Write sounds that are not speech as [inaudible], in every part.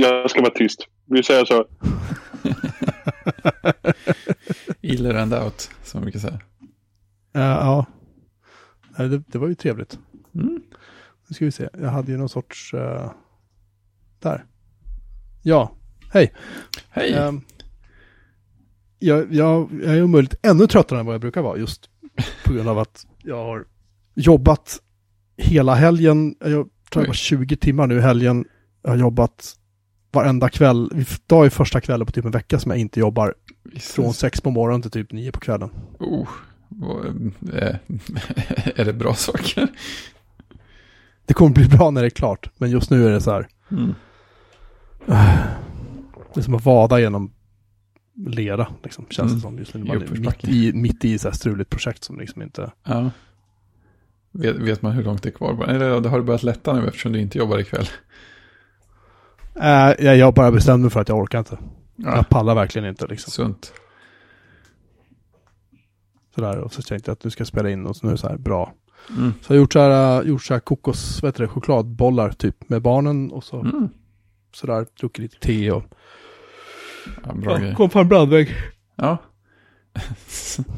Jag ska vara tyst. Vi säger så. [laughs] Iller and out, som man brukar säga. Uh, ja, det, det var ju trevligt. Mm. Nu ska vi se, jag hade ju någon sorts... Uh, där. Ja, hej. Hej! Um, jag, jag, jag är om möjligt ännu tröttare än vad jag brukar vara just på grund av att jag har jobbat hela helgen. Jag tror jag var 20 timmar nu i helgen. Jag har jobbat varenda kväll. Idag är första kvällen på typ en vecka som jag inte jobbar Visst. från sex på morgonen till typ nio på kvällen. Oh, eh, [laughs] är det bra saker? Det kommer bli bra när det är klart, men just nu är det så här. Mm. [sighs] Det är som att vada genom lera, liksom, känns Mm. det som. Just nu. Man är mitt i, mitt i så här struligt projekt som liksom inte... Ja. Vet, vet man hur långt det är kvar? Eller det har det börjat lätta nu eftersom du inte jobbar ikväll? Äh, jag, jag bara bestämde mig för att jag orkar inte. Ja, Jag pallar verkligen inte liksom. sunt. Sådär, och så tänkte jag att du ska spela in och så nu så här bra. Mm. Så jag har gjort så här, äh, gjort så här kokos, vad heter det, chokladbollar typ med barnen och så Mm. sådär, druckit lite te och... Ja, bra grej. kom på en brandvägg. Ja. [laughs]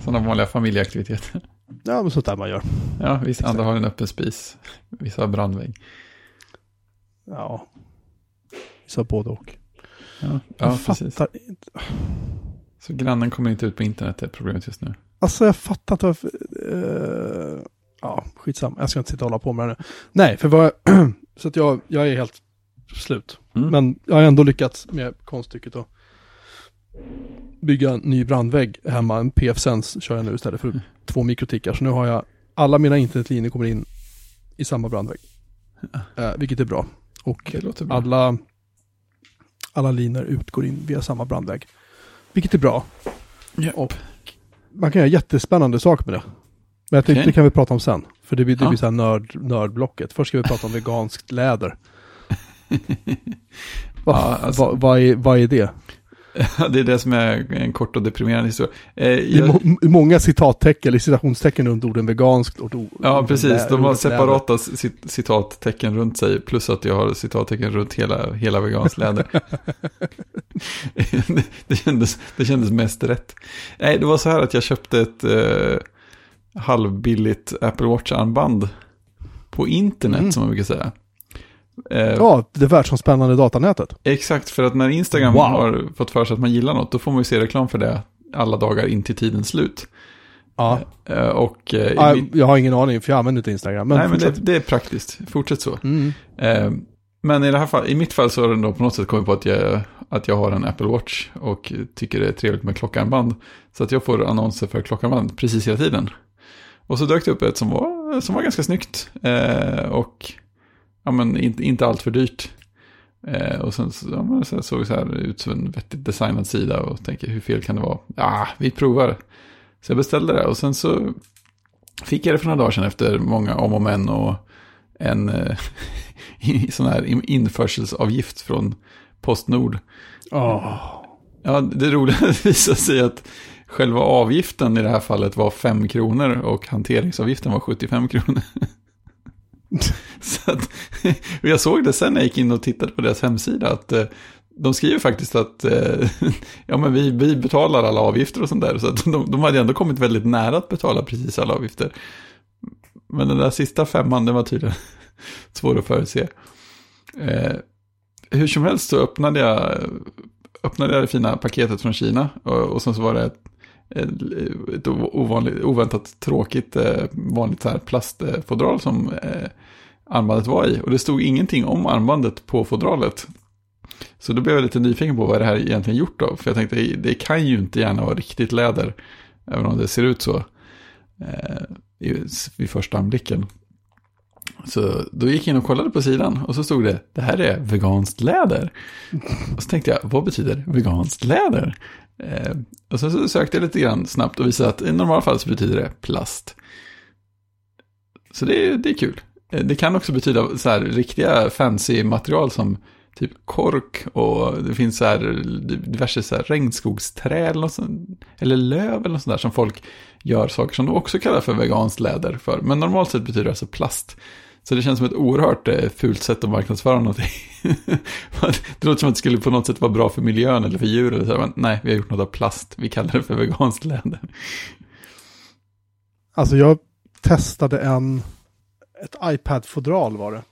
Sådana vanliga familjeaktiviteter. Ja, men sånt där man gör. Ja, vissa andra har en öppen spis. Vissa har brandvägg. Ja. Så både och. Ja, Jag ja precis. fattar inte. Så grannen kommer inte ut på internet är problemet just nu. Alltså jag fattar inte varför... Uh, ja, skitsamma. Jag ska inte sitta och hålla på med det nu. Nej, för vad... [clears throat] så att jag, jag är helt slut. Mm. Men jag har ändå lyckats med konststycket att bygga en ny brandvägg hemma. En PF-Sense kör jag nu istället för två mikrotickar. Så nu har jag alla mina internetlinjer kommer in i samma brandvägg. Eh, vilket är bra. Och Det låter bra. Alla, linjer utgår in via samma brandvägg. Vilket är bra. Ja. Och man kan göra jättespännande saker med det. Men jag tänkte Okej. det kan vi prata om sen. För det blir, det Ja. blir så här nörd, nördblocket. Först ska vi prata om veganskt läder. [laughs] Vad, Ja, alltså- vad, vad, är, vad är det? [laughs] det är det som är en kort och deprimerande historia. Eh, Det är jag, må, många citattecken, eller citationstecken runt orden veganskt och ja, precis. De har separata cit- citattecken runt sig. Plus att jag har citattecken runt hela, hela veganskt läder. det, [laughs] [laughs] det, kändes, det kändes mest rätt. Nej, det var så här att jag köpte ett eh, halvbilligt Apple Watch-armband på internet, Mm. som man brukar säga. Eh, Ja, det världsomspännande datanätet. Exakt, för att när Instagram Wow. har fått för sig att man gillar något, då får man ju se reklam för det alla dagar in till tidens slut. Ja, Eh, och eh, i ja jag har ingen aning för jag använder inte Instagram. Men nej, men det, det är praktiskt. Fortsätt så. Mm. Men i det här fall, i mitt fall så har den då på något sätt kommit på att jag, att jag har en Apple Watch och tycker det är trevligt med klockarmband. Så att jag får annonser för klockarmband precis hela tiden. Och så dök det upp ett som var, som var ganska snyggt. Och ja, men inte, inte allt för dyrt. Eh, och sen så, ja, men så såg det så här ut som en vettigt designad sida och tänker hur fel kan det vara? Ja, vi provar. Så jag beställde det och sen så fick jag det för några dagar sedan efter många om och men och en eh, [laughs] sån här in- införselsavgift från Postnord. Åh. Ja, det roliga [laughs] visade sig att själva avgiften i det här fallet var 5 kronor och hanteringsavgiften var 75 kronor. [laughs] [laughs] Så att, och [laughs] jag såg det sen när jag gick in och tittade på deras hemsida att eh, de skriver faktiskt att eh, [laughs] ja, men vi, vi betalar alla avgifter och sånt där. Så att de, de hade ändå kommit väldigt nära att betala precis alla avgifter. Men den där sista femman, den var tydligen svår att förutse. Eh, hur som helst så öppnade jag, öppnade jag det fina paketet från Kina och, och sen så var det ett, Eh, ett, ovanligt, oväntat tråkigt eh, vanligt så här plastfodral som eh, armbandet var i. Och det stod ingenting om armbandet på fodralet. Så då blev jag lite nyfiken på vad det här egentligen gjort av. För jag tänkte det kan ju inte gärna vara riktigt läder. Även om det ser ut så eh, vid första anblicken. Så då gick jag in och kollade på sidan och så stod det, det här är veganskt läder. Och så tänkte jag, vad betyder veganskt läder? Eh, och sen så sökte jag lite grann snabbt och visade att i normala fall så betyder det plast. Så det är, det är kul. Eh, Det kan också betyda så här riktiga fancy material som typ kork och det finns så här diverse så här regnskogsträ eller, något sånt, eller löv eller något sånt där som folk gör saker som de också kallar för veganskt läder för. Men normalt sett betyder det alltså plast. Så det känns som ett oerhört eh, fult sätt att marknadsföra någonting. [laughs] det låter som att det skulle på något sätt vara bra för miljön eller för djur. Eller så, men nej, vi har gjort något av plast. Vi kallar det för veganskt läder. Alltså jag testade en, ett iPad-fodral var det.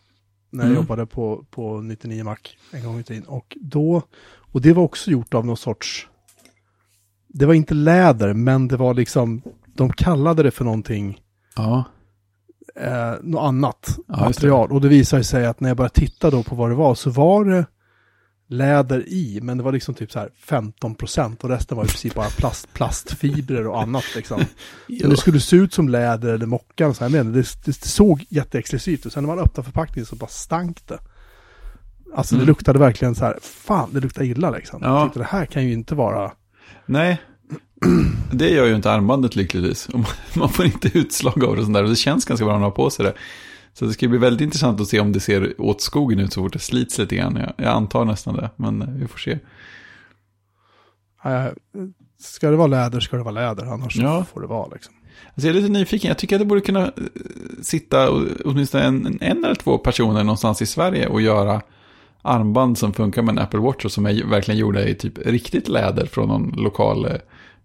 När jag Mm. jobbade på, på 99 Mac en gång i tiden. Och då, och det var också gjort av någon sorts, det var inte läder, men det var liksom, de kallade det för någonting, Ja, eh, något annat Ja, just det. material. Och det visade sig att när jag började titta då på vad det var så var det läder i, men det var liksom typ så här 15 procent och resten var i princip bara plast, plastfibrer och annat liksom. [laughs] Men det skulle se ut som läder eller mockan, så här, men det, det, det såg jätteexklusivt ut. Sen när man öppnade förpackningen så bara stank det. Alltså det Mm. luktade verkligen så här, fan det luktar illa liksom. Ja. Jag tyckte det här kan ju inte vara, Nej, det gör ju inte armbandet lyckligtvis. [laughs] Man- får inte utslag av det och sånt där. Och det känns ganska bra att ha på sig det. Så det ska bli väldigt intressant att se om det ser åt skogen ut så fort det slits lite grann. Jag, jag antar nästan det, men eh, vi får se. äh, ska det vara läder ska det vara läder, annars Ja. får det vara liksom. Alltså jag är lite nyfiken. Jag tycker att det borde kunna eh, sitta åtminstone en, en eller två personer någonstans i Sverige och göra armband som funkar med en Apple Watch och som är verkligen gjorda i typ riktigt läder från någon lokal eh,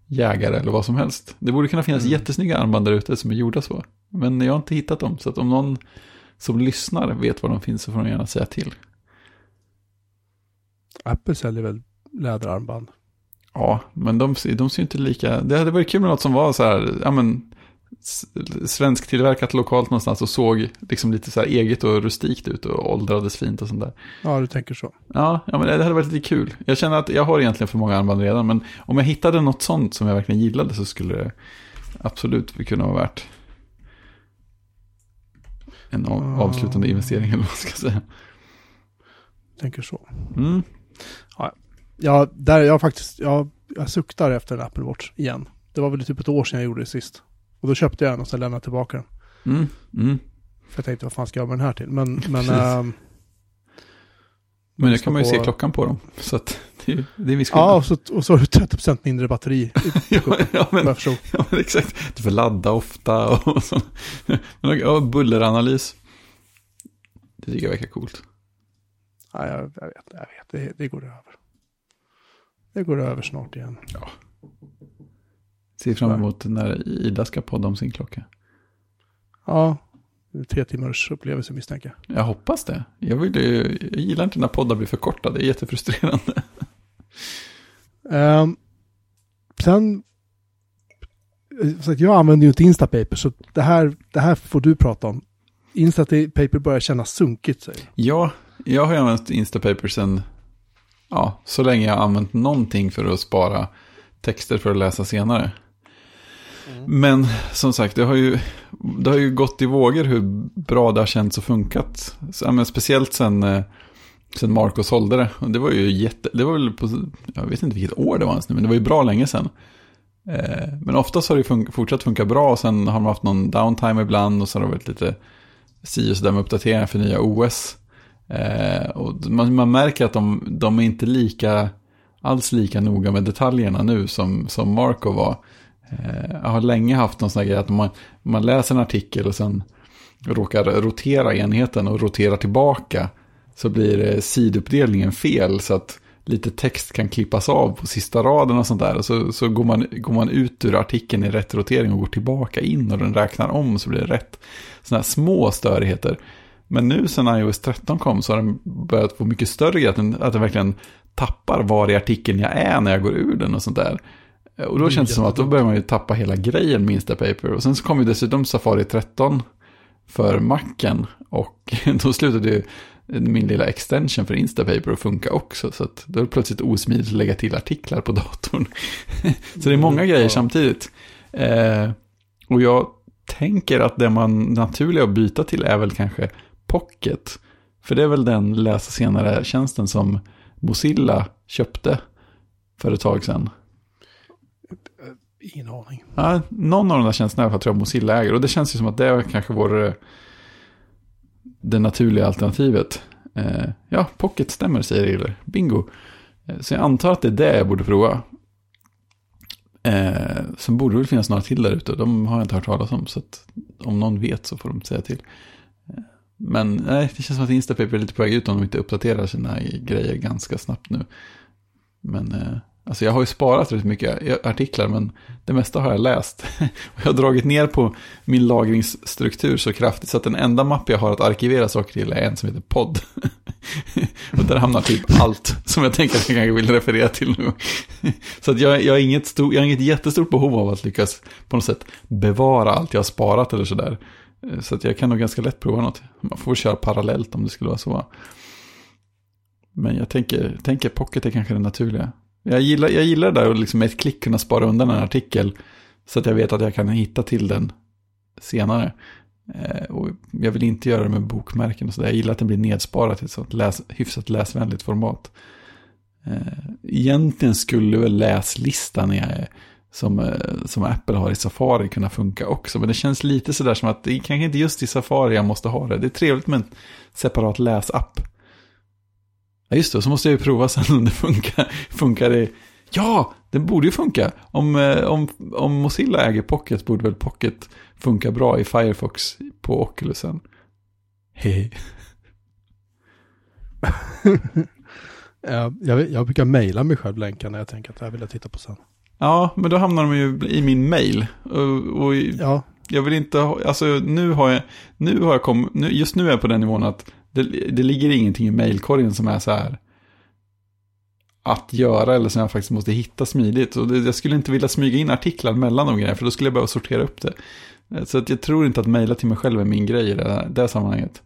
jägare eller vad som helst. Det borde kunna finnas Mm. jättesnygga armband där ute som är gjorda så. Men jag har inte hittat dem. Så att om någon som lyssnar vet var de finns så får de gärna säga till. Apple säljer väl läderarmband. Ja, men de, de ser inte lika... Det hade varit kul med något som var så här, ja men, svensktillverkat lokalt någonstans och såg liksom lite så här eget och rustikt ut och åldrades fint och sånt där. Ja, du tänker så. Ja, ja men det hade varit lite kul. Jag känner att jag har egentligen för många armband redan, men om jag hittade något sånt som jag verkligen gillade så skulle det absolut kunna vara värt en av, Ah. avslutande investering eller vad man ska säga. Tänker så. Mm. Ja, där jag faktiskt, jag, jag suktar efter en Apple Watch igen. Det var väl typ ett år sedan jag gjorde det sist. Och då köpte jag den och sen lämnade jag tillbaka den. Mm. Mm. För jag tänkte, vad fan ska jag med den här till? Men, [laughs] men... Ehm, Men ska kan man ju på- se klockan på dem. Så att det, är- det är en viss Ja, skillnad. och så, och så har du 30% mindre batteri. [laughs] ja, ja, men, ja, men exakt. Du får ladda ofta och så. Men, ja, bulleranalys. Det tycker jag verkar coolt. Ja, jag, jag vet, jag vet. Det, det går över. Det går över snart igen. Ser fram emot när Ida ska podda om sin klocka. Ja, tre timmars upplevelse misstänker jag. Jag hoppas det. Jag, vill jag gillar inte när poddar blir förkortade. Det är jättefrustrerande. Ehm, sen, så jag använder ju inte Instapaper, så det här, det här får du prata om. Instapaper börjar kännas sunkigt, säger. Ja, jag har använt Instapaper sen, ja, så länge jag har använt någonting för att spara texter för att läsa senare. Mm. Men som sagt, det har, ju, det har ju gått i vågor hur bra det har känts och funkat. Så, men speciellt sen, eh, sen Marco sålde det. Och det var ju jätte, det var väl på, jag vet inte vilket år det var ens nu, men det var ju bra länge sedan. Eh, men oftast har det fun- fortsatt funka bra och sen har man haft någon downtime ibland och så har det varit lite si och så där med uppdateringar för nya OS. Eh, och man, man märker att de, de är inte lika, alls lika noga med detaljerna nu som, som Marco var. Eh, jag har länge haft någon sån här grej att man, man läser en artikel och sen råkar rotera enheten och rotera tillbaka så blir eh, siduppdelningen fel så att lite text kan klippas av på sista raden och sånt där. Och så, så går, man, går man ut ur artikeln i rätt rotering och går tillbaka in och den räknar om så blir det rätt. Sådana här små störigheter. Men nu sen iOS 13 kom så har den börjat få mycket större att den, att den verkligen tappar var i artikeln jag är när jag går ur den och sånt där. Och då känns det som att då börjar man ju tappa hela grejen med Instapaper. Och sen så kom ju dessutom Safari 13 för Macen. Och [laughs] då slutade ju min lilla extension för Instapaper att funka också. Så att då är det plötsligt osmidigt att lägga till artiklar på [laughs] datorn. så det är många grejer samtidigt. Eh, och jag tänker att det man naturliga att byta till är väl kanske Pocket. För det är väl den läsa senare tjänsten som Mozilla köpte för ett tag sedan. Ingen aning. Ja, någon av de där tjänsterna i alla fall tror jag Mozilla äger. Och det känns ju som att det kanske vore eh, det naturliga alternativet. Eh, ja, Pocket stämmer säger Iller. Bingo. Eh, så jag antar att det är det jag borde prova. Eh, sen borde det väl finnas några till där ute. De har jag inte hört talas om. Så att om någon vet så får de säga till. Men nej, det känns som att Instapaper är lite på väg ut om de inte uppdaterar sina grejer ganska snabbt nu. Men eh, alltså jag har ju sparat rätt mycket artiklar, men det mesta har jag läst. [laughs] Jag har dragit ner på min lagringsstruktur så kraftigt så att den enda mapp jag har att arkivera saker till är en som heter podd. [laughs] Och där hamnar typ allt som jag tänker att jag kanske vill referera till nu. [laughs] Så att jag, jag, har inget stor, jag har inget jättestort behov av att lyckas på något sätt bevara allt jag har sparat eller sådär. Så att jag kan nog ganska lätt prova något. Man får köra parallellt om det skulle vara så. Men jag tänker, tänker Pocket är kanske det naturliga. Jag gillar, jag gillar det där att liksom med ett klick kunna spara undan en artikel. Så att jag vet att jag kan hitta till den senare. Eh, och jag vill inte göra det med bokmärken och sådär. Jag gillar att den blir nedsparad i ett sånt läs, hyfsat läsvänligt format. Eh, egentligen skulle väl läslistan eh, som, eh, som Apple har i Safari kunna funka också. Men det känns lite sådär som att det är kanske inte just i Safari jag måste ha det. Det är trevligt med en separat läsapp. Ja just det, så måste jag ju prova sen om det funkar. [laughs] Funkar det? Ja, det borde ju funka. Om, om, om Mozilla äger Pocket borde väl Pocket funkar bra i Firefox på Oculusen. Hej. [laughs] jag, jag brukar mejla mig själv länkar när jag tänker att det här vill jag titta på sen. Ja, men då hamnar de ju i min mail. Och, och ja. jag vill inte ha, alltså nu har jag, nu har jag kommit, just nu är jag på den nivån att det, det ligger ingenting i mailkorgen som är så här att göra eller som jag faktiskt måste hitta smidigt. Och det, jag skulle inte vilja smyga in artiklar mellan de grejerna för då skulle jag behöva sortera upp det. Så att jag tror inte att mejla till mig själv är min grej i det här, det här sammanhanget.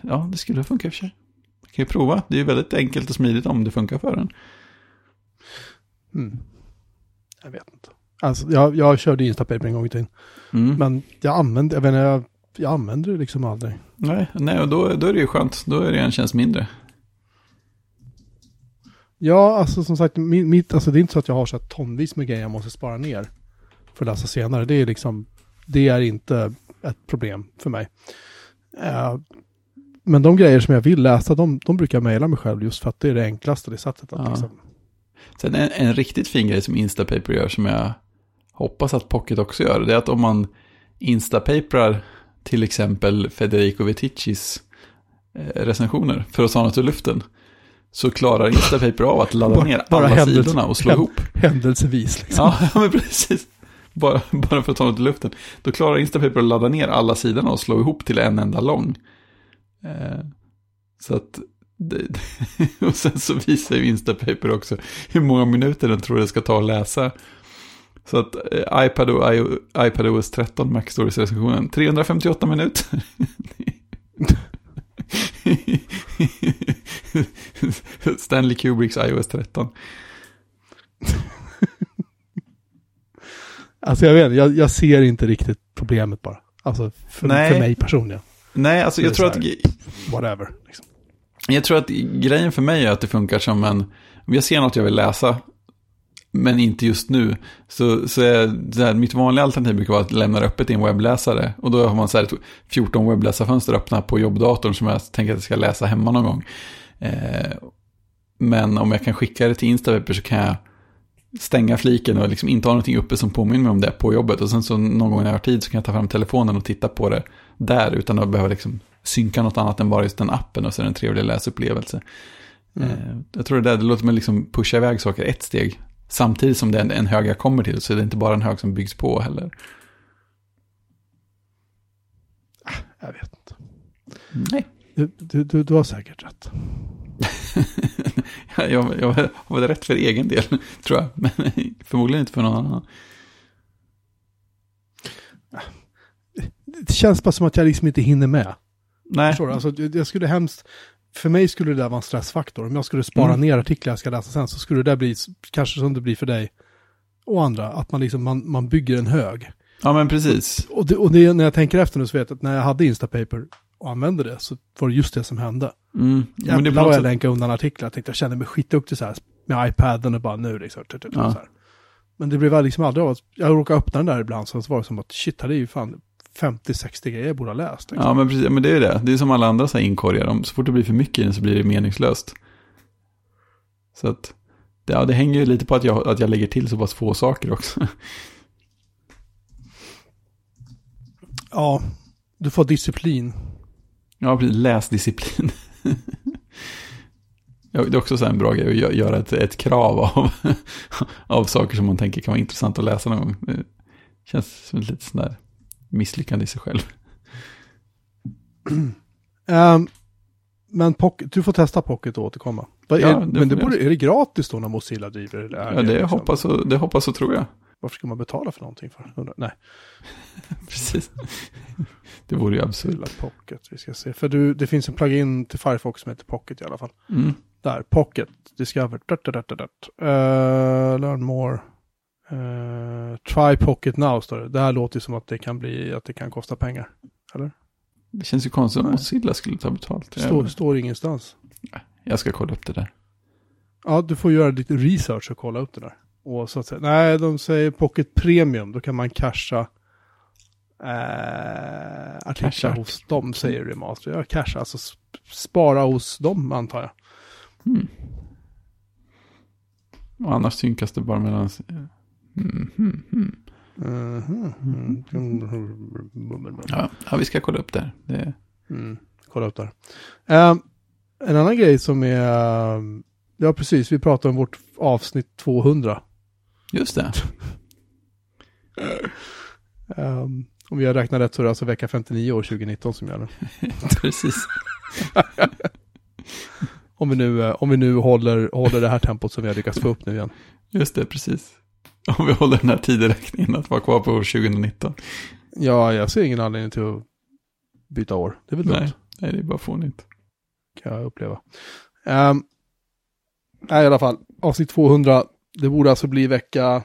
Ja, det skulle funka i och för sig. Jag kan ju prova. Det är ju väldigt enkelt och smidigt om det funkar för en. Mm. Jag vet inte. Alltså, jag, jag körde Instapaper en gång i tiden. Mm. Men jag använder, jag, vet inte, jag, jag använder det liksom aldrig. Nej, nej och då, då är det ju skönt. Då är det en tjänst mindre. Ja, alltså som sagt, mitt, alltså, det är inte så att jag har så tonvis med grejer jag måste spara ner för att läsa senare. Det är liksom det är inte ett problem för mig. Uh, men de grejer som jag vill läsa, de, de brukar jag mejla mig själv just för att det är det enklaste, det sättet att ja. liksom... Sen en, en, riktigt fin grej som Instapaper gör som jag hoppas att Pocket också gör, det är att om man Instapaperar till exempel Federico Viticis eh, recensioner för att ta något ur luften, så klarar Instapaper av att ladda ner alla händelse, sidorna och slå ihop. Händelsevis liksom. [laughs] Ja, men precis bara, bara för att ta något i luften, då klarar Instapaper att ladda ner alla sidorna och slå ihop till en enda lång. Eh, så att, [laughs] och sen så visar ju Instapaper också hur många minuter den tror det ska ta att läsa. Så att eh, iPad och I, iPad OS 13 Mac Stories recensionen, 358 minuter. [laughs] Stanley Kubricks iOS 13. Alltså jag vet jag, jag ser inte riktigt problemet bara. Alltså för, för mig personligen. Nej, alltså jag tror att... Whatever. Liksom. Jag tror att grejen för mig är att det funkar som en... Om jag ser något jag vill läsa, men inte just nu, så, så är så här, mitt vanliga alternativ brukar vara att lämna öppet i en webbläsare. Och då har man så här 14 webbläsarfönster öppna på jobbdatorn som jag tänker att jag ska läsa hemma någon gång. Eh, men om jag kan skicka det till Instapaper så kan jag stänga fliken och liksom inte ha någonting uppe som påminner mig om det på jobbet. Och sen så någon gång när jag har tid så kan jag ta fram telefonen och titta på det där utan att behöva liksom synka något annat än bara just den appen och så är det en trevlig läsupplevelse. Mm. Eh, jag tror det där, det låter mig liksom pusha iväg saker ett steg. Samtidigt som det är en hög jag kommer till så är det inte bara en hög som byggs på heller. Ah, jag vet inte. Nej. Du, du, du har säkert rätt. [laughs] jag, jag har väl rätt för egen del, [laughs] tror jag. Men [laughs] förmodligen inte för någon annan. Det känns bara som att jag liksom inte hinner med. Nej. Förstår du? Alltså, jag skulle hemskt... För mig skulle det där vara en stressfaktor. Om jag skulle spara mm. ner artiklar jag ska läsa sen så skulle det där bli, kanske som det blir för dig och andra, att man liksom, man, man bygger en hög. Ja men precis. Och, det, och det, när jag tänker efter nu så vet jag att när jag hade Instapaper och använde det så var det just det som hände. Mm. Jävlar men det vad jag länkade undan artiklar. Jag tänkte jag kände mig skitduktig så här med iPaden och bara nu liksom. Ja. så här. Men det blev liksom aldrig av att jag råkade öppna den där ibland så var det som att shit, här är ju fan 50-60 grejer jag borde ha läst. Liksom. Ja, men precis. Men det är det. Det är som alla andra så här inkorgar. Så fort det blir för mycket i den så blir det meningslöst. Så att, ja, det hänger ju lite på att jag, att jag lägger till så pass få saker också. [laughs] Ja, du får disciplin. Ja, precis. Läsdisciplin. [laughs] Det är också så en bra grej att gö- göra ett, ett krav av, [laughs] av saker som man tänker kan vara intressant att läsa någon gång. Det känns som ett lite sån där misslyckande i sig själv. Ehm, men pocket, du får testa Pocket och återkomma. Ja, är, det men det borde, är det gratis då när Mozilla driver? Eller är Ja, det liksom- hoppas, och, det hoppas och tror jag. Varför ska man betala för någonting för? Nej, [laughs] Precis. Det vore ju absurt. Pocket. Vi ska se. För du, det finns en plugin till Firefox som heter Pocket i alla fall. Mm. Där, Pocket, Discover. Uh, learn more. Uh, try Pocket now står det. Det här låter ju som att det kan bli, att det kan kosta pengar. Det känns ju konstigt Nej. Mozilla skulle ta betalt. Det står, står ingenstans. jag ska kolla upp det där. Ja, du får göra lite research och kolla upp det där. Och så att säga, nej, de säger Pocket Premium, då kan man casha eh, artiklar Casha. hos dem, säger Remaster. Ja, casha, alltså sp- spara hos dem antar jag. Mm. Och annars synkas det bara mellan... Mm, mm, mm. Mhm. Mm. Ja, ja, vi ska kolla upp det här. Det, Mm. Kolla upp där. Eh, en annan grej som är, ja precis, vi pratar om vårt avsnitt 200. just det. Um, om vi har räknat rätt så är det alltså vecka 59 år 2019 som gäller. [laughs] Precis. Om vi nu, eh, om vi nu håller, håller det här tempot som vi har lyckats få upp nu igen. Just det, precis. [laughs] Om vi håller den här tideräkningen att vara kvar på år 2019. Ja, jag ser ingen anledning till att byta år. Det är väl dumt, Nej, nej, det är bara fånigt. kan jag uppleva. Um, nej, i alla fall, avsnitt 200, det borde alltså bli vecka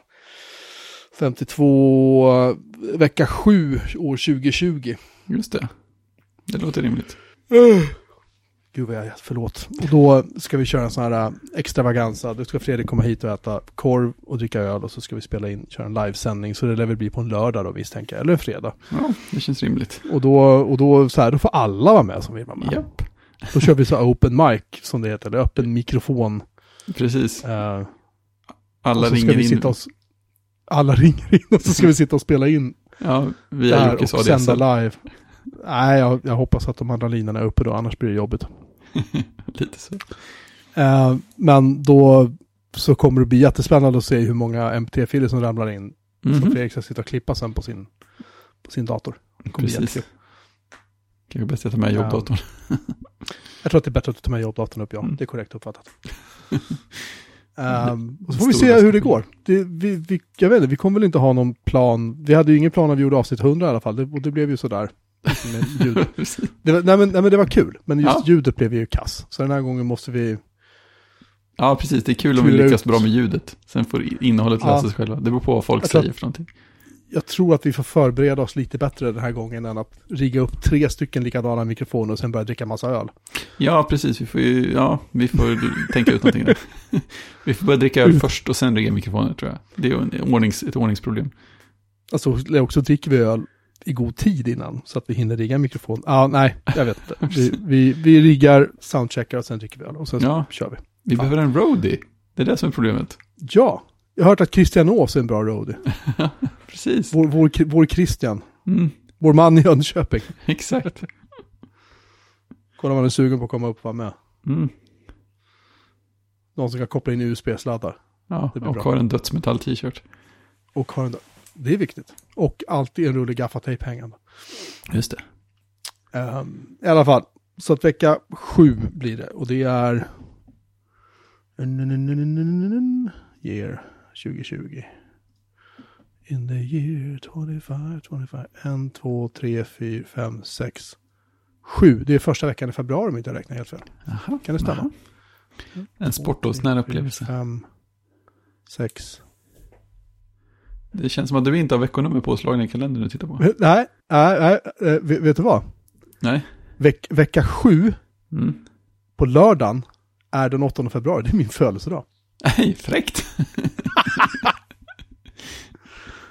52, vecka 7 år 2020. Just det. Det låter rimligt. [sighs] Gud vad jag är förlåt. Och då ska vi köra en sån här äh, extravaganza. Då ska Fredrik komma hit och äta korv och dricka öl och så ska vi spela in, köra en livesändning. Så det lär väl bli på en lördag då visst tänker jag, eller en fredag. Ja, det känns rimligt. Och då, och då, så här, då får alla vara med som vill vara med. Japp, Då kör vi så här open mic som det heter, eller öppen mikrofon. precis. Uh, Alla och så ska ringer vi in. och, alla [laughs] ringer in och så ska vi sitta och spela in Ja, det via Jockes och ADSL. sända live. Nej, jag, jag hoppas att de andra linorna är uppe då, annars blir det jobbigt. [laughs] Lite så. Eh, men då så kommer det bli jättespännande att se hur många MT-filer som ramlar in. Som Mhm. Fredrik ska sitta och klippa sen på sin, på sin dator. Precis. Kanske bäst att ta med jobbdatorn. [laughs] Jag tror att det är bättre att du tar med jobbdatorn upp, ja. Mm. Det är korrekt uppfattat. [laughs] Ehm, och så får vi se hur det går. Det, vi, vi, jag vet inte, vi kommer väl inte ha någon plan. Vi hade ju ingen plan när vi gjorde avsnitt 100 i alla fall. Det, och det blev ju sådär. Med ljudet. [laughs] Precis. Det var, nej, men, nej men det var kul. Men just Ja. ljudet blev ju kass. Så den här gången måste vi... ja, precis. Det är kul om vi lyckas ut. bra med ljudet. Sen får innehållet Ja. lösa sig själva. Det beror på vad folk Jag tror säger för någonting. Jag tror att vi får förbereda oss lite bättre den här gången än att rigga upp tre stycken likadana mikrofoner och sen börja dricka massa öl. Ja, precis. Vi får ju, ja, vi får tänka ut någonting där. [laughs] Vi får börja dricka öl först och sen rigga mikrofoner, tror jag. Det är en ordnings, ett ordningsproblem. Alltså också dricker vi öl i god tid innan så att vi hinner rigga mikrofon. Ja, nej, jag vet inte. Vi, vi, vi riggar, soundcheckar och sen dricker vi öl och sen Ja. kör vi. Vi Ja. behöver en roadie. Det är det som är problemet. Ja, jag har hört att Christian Ås är en bra roadie. [laughs] Precis. Vår, vår, vår Christian, Mm, vår man i Jönköping. [laughs] exakt. Kolla om han är sugen på att komma upp och vara med. Mm. Någon som kan koppla in USB-sladdar. Ja, och bra. har en dödsmetall-t-shirt. Och har en, det är viktigt. Och alltid en rulle gaffatejp hängande. Just det. Ehm, I alla fall, så att vecka sju blir det. Och det är... Year 2020. In the year 25, 25. En, två, tre, fyra, fem, sex, sju. Det är första veckan i februari om jag inte räknar helt fel. Aha. Kan det stämma? Aha. En sportlovsnära upplevelse. Fem, sex. Det känns som att du inte har veckonummer påslagna i kalendern du tittar på. Nej, nej, nej. eh, Vet, du vad? Nej. Veck, vecka sju Mm. på lördagen är den 8 februari. Det är min födelsedag. Nej, fräckt. [laughs]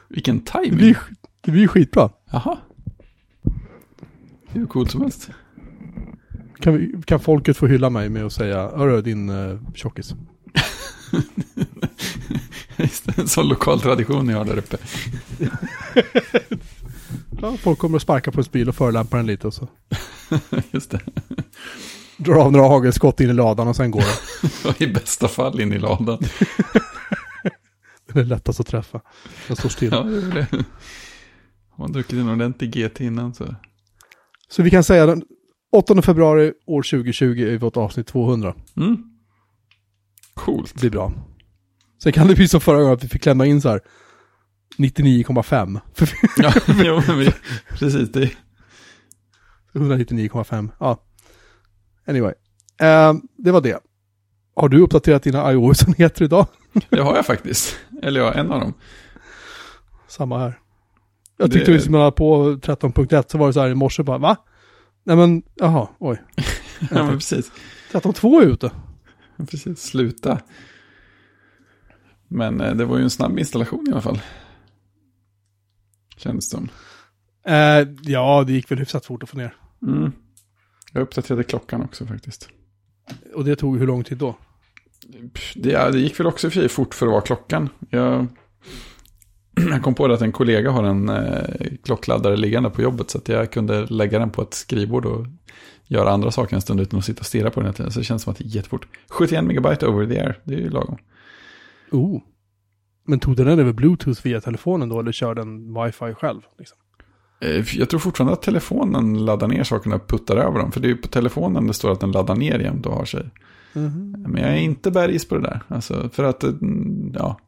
Vilken Det timing. blir, det blir skitbra. Jaha. Det hur coolt som helst. Kan, vi, kan folket få hylla mig med att säga, hörru din uh, tjockis. Just en sån lokal tradition ni har där uppe. [laughs] Ja, folk kommer att sparka på en bil och förolämpa den lite och så. [laughs] Just det. Drar av några hagelskott in i ladan och sen går det. [laughs] I bästa fall in i ladan. Det är lättast att träffa. Den står still. Ja, det är det. Har man druckit en ordentlig GT innan så. Så vi kan säga den 8 februari år 2020 är vårt avsnitt 200. Mm. Coolt. Det blir bra. Sen kan det bli som förra gången att vi fick klämma in så här 99,5. För [laughs] Ja, jo, men vi, precis. Det, 199,5. Ja. Anyway. Eh, det var det. Har du uppdaterat dina iOS-enheter idag? [laughs] det har jag faktiskt. Eller ja, en av dem. Samma här. Jag tyckte Det- när jag på 13.1 så var det så här i morse bara, va? Nej men, jaha, oj. [laughs] Ja, men precis. 13.2 är ute. Precis, sluta. Men eh, det var ju en snabb installation i alla fall. Kändes som. Eh, ja, det gick väl hyfsat fort att få ner. Mm. Jag uppdaterade klockan också faktiskt. Och det tog hur lång tid då? Det, det gick väl också för fort för att vara klockan. Jag, [clears throat] jag kom på det att en kollega har en eh, klockladdare liggande på jobbet. Så att jag kunde lägga den på ett skrivbord och göra andra saker en stund utan att sitta och stirra på den hela tiden. Så det känns som att det gick jättefort. 71 megabyte over the air, det är ju lagom. Oh. Men tog den över bluetooth via telefonen då eller körde den wifi själv? Liksom? Eh, Jag tror fortfarande att telefonen laddar ner sakerna och puttar över dem. För det är ju på telefonen det står att den laddar ner jämt och har sig. Men jag är inte bergis på det där. Alltså, för att, mm, ja,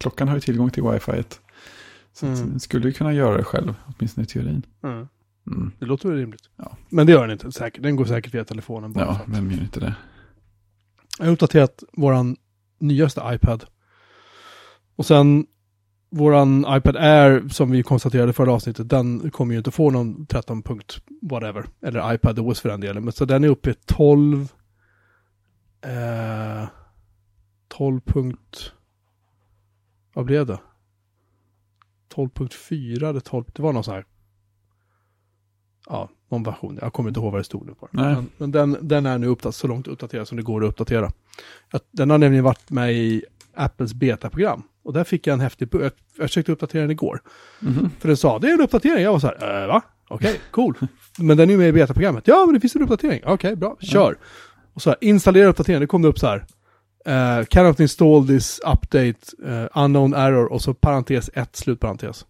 klockan har ju tillgång till wifi. Så Mm. skulle ju kunna göra det själv, åtminstone i teorin. Mm. Mm. Det låter väl rimligt. Ja. Men det gör den inte. Säkert. Den går säkert via telefonen bara. Ja, vem gör inte det? Jag har uppdaterat våran nyaste iPad. Och sen våran iPad Air som vi konstaterade förra avsnittet, den kommer ju inte få någon 13 punkt whatever. Eller iPad OS för den delen. Men så den är uppe i 12. Eh, 12 punkt. Vad blev det? 12.4 eller 12. Det var någon sån här. Ja, någon version. Jag kommer inte ihåg vad det stod nu på. Nej. Men, men den, den är nu uppdaterad, så långt uppdaterad som det går att uppdatera. Att, den har nämligen varit med i Apples betaprogram. Och där fick jag en häftig... Jag, jag försökte uppdatera den igår. Mhm. För den sa, det är en uppdatering. Jag var så här, äh, va? Okej, cool. [laughs] Men den är ju med i betaprogrammet. Ja, men det finns en uppdatering. Okej, bra. Kör. Och så här, installera uppdateringen. Det kom det upp så här. Uh, cannot install this update, eh, unknown error och så parentes 1, slutparentes.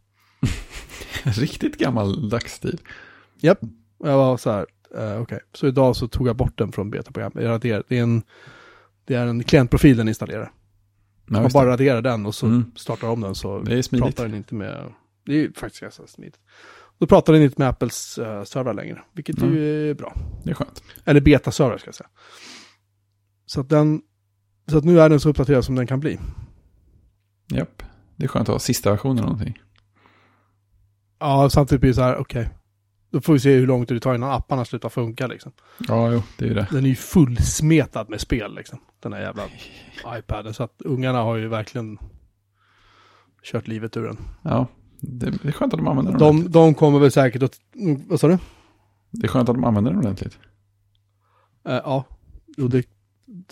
[laughs] Riktigt gammaldags stil. Japp. Och jag var så här, eh, okej. Så idag så tog jag bort den från betaprogrammet. Jag raderade- Det är en, det är en klientprofil den installerar. Ja, Man bara raderar den och så Mm. startar om den så pratar den inte med, det är ju faktiskt ganska smidigt. Då pratar den inte med Apples uh, servrar längre, vilket Mm. ju är bra. Det är skönt. Eller beta-servrar ska jag säga. Så att den, så att nu är den så uppdaterad som den kan bli. Japp. Det är skönt att ha sista versionen av någonting. Ja, samtidigt blir det så här, okej. Då får vi se hur långt det tar innan apparna slutar funka liksom. Ja, jo, det är ju det. Den är ju fullsmetad med spel liksom. Den här jävla [laughs] iPaden. Så att ungarna har ju verkligen kört livet ur den. Ja, det, är skönt att de använder den ordentligt. De, de kommer väl säkert att, mm, vad sa du? Det är skönt att de använder den ordentligt. Eh, ja, jo, det,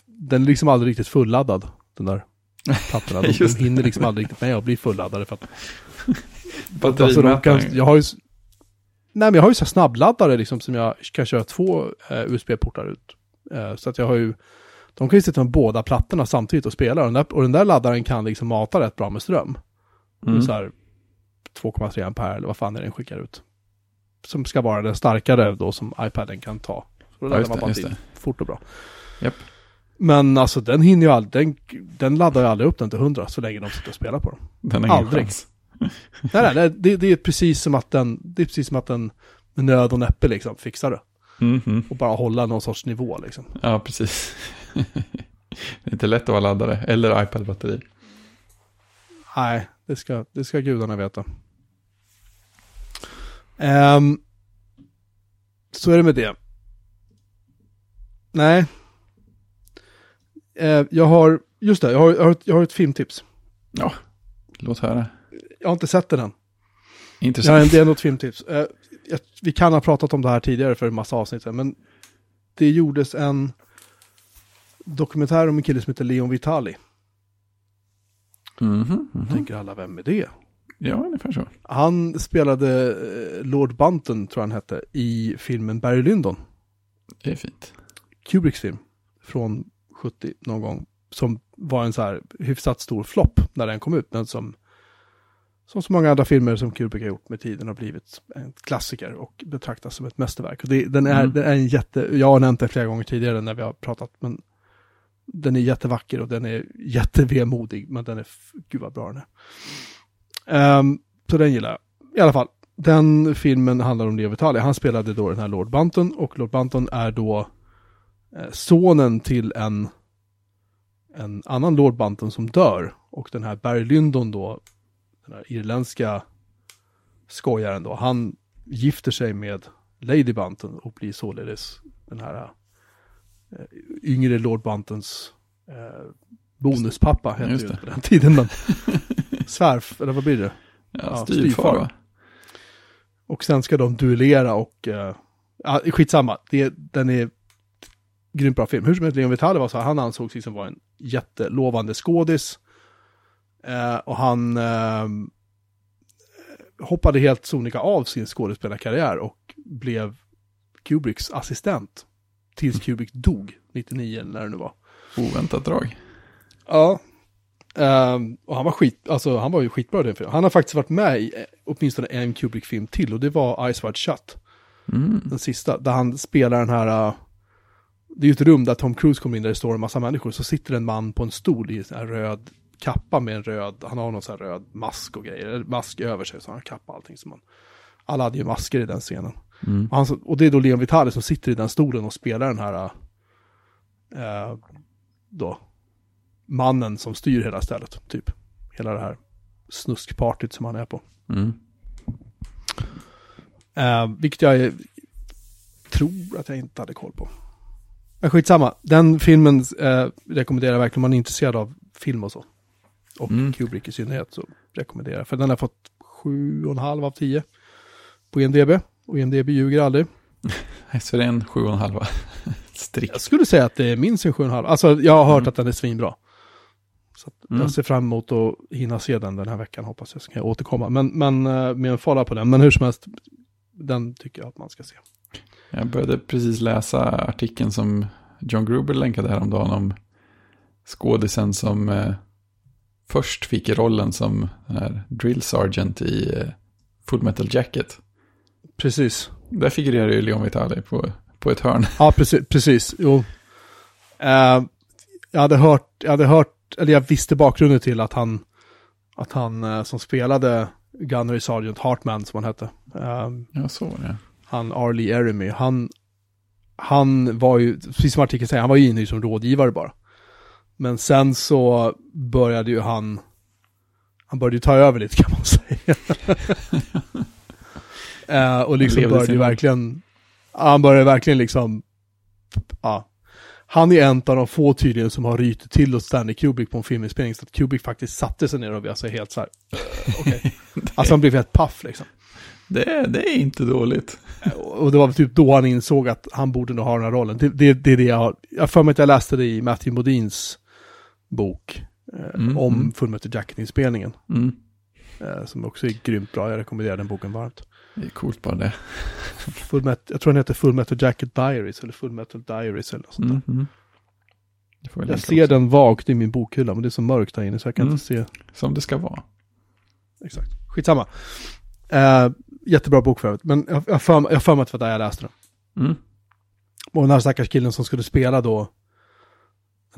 den är liksom aldrig riktigt fulladdad, den där [laughs] plattorna. De, de hinner liksom aldrig riktigt med att bli fulladdade för att... [laughs] Alltså, de kan, jag har ju... Nej, men jag har ju så snabbladdare liksom som jag kan köra två eh, USB-portar ut. Eh, så att jag har ju... De kan ju sitta med båda plattorna samtidigt och spela. Och den där, och den där laddaren kan liksom mata rätt bra med ström. Mm. Så här 2,3 ampere eller vad fan är det den skickar ut. Som ska vara den starkare då som iPaden kan ta. Så då Ja, laddar man bara det. fort och bra. Japp. Men alltså den hinner ju aldrig, den, den laddar ju aldrig upp den till 100 så länge de sitter och spelar på den. Den har Aldrig. chans. [laughs] Nej, nej, det, det är precis som att den, det är precis som att den med nöd och näppe liksom fixar det. Mhm. Och bara hålla någon sorts nivå liksom. Ja, precis. [laughs] det är inte lätt att vara laddare. Eller iPad-batteri. Nej, det ska, det ska gudarna veta. Ehm, så är det med det. Nej. Eh, jag har, just det, jag har, jag har, ett, jag har ett filmtips. Ja, låt höra. Jag har inte sett den än. Intressant. en, det är ett filmtips. Eh, jag, vi kan ha pratat om det här tidigare för en massa avsnitt sedan, men det gjordes en dokumentär om en kille som heter Leon Vitali. Mhm, mhm. Tänker alla, vem är det? Ja, ungefär så. Han spelade eh, Lord Bunton, tror jag han hette, i filmen Barry Lyndon. Det är fint. Kubricks film. Från 70 någon gång. Som var en så här hyfsat stor flopp när den kom ut. Men som, som så många andra filmer som Kubrick har gjort med tiden har blivit en klassiker och betraktas som ett mästerverk. Och det, den, är, Mm. den är en jätte, jag har nämnt det flera gånger tidigare när vi har pratat, men den är jättevacker och den är jättevemodig, men den är, gud vad bra den är. Ehm, så den gillar jag. I alla fall, den filmen handlar om Leo Vitali. Han spelade då den här Lord Bunton och Lord Bunton är då eh, sonen till en, en annan Lord Bunton som dör. Och den här Barry Lyndon då, den här irländska skojaren då, han gifter sig med Lady Bunton och blir således den här eh, yngre Lord Buntons eh, bonuspappa hette Just ju det. på den tiden. Men [laughs] svärf, eller vad blir det? Ja, Ja, styvfar? Och sen ska de duellera och, uh, ja, skitsamma, det, den är grymt bra film. Hur som helst, Leon Vitali var så här, han ansågs liksom vara en jättelovande skådis. Eh, och han eh, hoppade helt sonika av sin skådespelarkarriär och blev Kubricks assistent. Tills Kubrick dog, 99 eller när det nu var. Oväntat drag. Ja. Ehm, och han var skit, alltså han var ju skitbra i den filmen. Han har faktiskt varit med i eh, åtminstone en Kubrick-film till och det var Eyes Wide Shut. Mm. Den sista, där han spelar den här, uh, det är ju ett rum där Tom Cruise kommer in där det står en massa människor. Så sitter en man på en stol i en röd kappa med en röd, han har någon sån här röd mask och grejer, eller mask över sig, så han kappa allting som man, alla hade ju masker i den scenen. Mm. Och, han, och det är då Leon Vitali som sitter i den stolen och spelar den här, uh, då, mannen som styr hela stället, typ. Hela det här snuskpartyt som han är på. Mm. Uh, vilket jag tror att jag inte hade koll på. Men skitsamma, den filmen uh, rekommenderar jag verkligen om man är intresserad av film och så. Och Mm. Kubrick i synnerhet så rekommenderar jag. För den har fått 7,5 av 10 på IMDB. Och IMDB ljuger aldrig. [laughs] Så det är en sju och en halva. [laughs] Jag Strikt. skulle säga att det är minst en 7,5. Alltså jag har hört Mm. att den är svinbra. Så att Mm. jag ser fram emot att hinna se den den här veckan hoppas jag. Så kan jag återkomma. Men, men eh, med en follow på den. Men hur som helst, den tycker jag att man ska se. Jag började precis läsa artikeln som John Gruber länkade häromdagen om skådisen som eh, först fick rollen som drill sergeant i eh, Full Metal Jacket. Precis. Där figurerar ju Leon Vitali på, på ett hörn. Ja, precis. precis. Jo. Eh, jag hade hört, jag hade hört, eller jag visste bakgrunden till att han, att han eh, som spelade Gunnery Sergeant Hartman som han hette. eh, Ja, så var det. han Arlie Eremy, han, han var ju, precis som artikeln säger, han var ju inne som rådgivare bara. Men sen så började ju han, han började ju ta över lite kan man säga. [laughs] Eh, och liksom började ju verkligen, han började verkligen liksom, ja. Han är en av de få tydligen som har rytit till åt Stanley Kubrick på en filminspelning, så att Kubrick faktiskt satte sig ner och var alltså helt så här, eh, okej. [laughs] Alltså han blev helt paff liksom. Det, det är inte dåligt. Och det var typ då han insåg att han borde nog ha den här rollen. Det, det, det är det jag har, jag för mig att jag läste det i Matthew Modins bok eh, Mm, om mm. Fullmetal Jacket-inspelningen. Mm. Eh, som också är grymt bra, jag rekommenderar den boken varmt. Det är coolt bara det. Full Met- jag tror den heter Full Metal Jacket Diaries eller Full Metal Diaries eller något sånt där. Mm. Mm. Jag länka ser också. den vagt i min bokhylla, men det är så mörkt där inne så jag kan Mm. inte se Som det ska vara. exakt. Skitsamma. Eh, jättebra bok för övrigt, men jag jag har för mig jag har för mig att det var där jag läste den. Mm. Och den här stackars killen som skulle spela då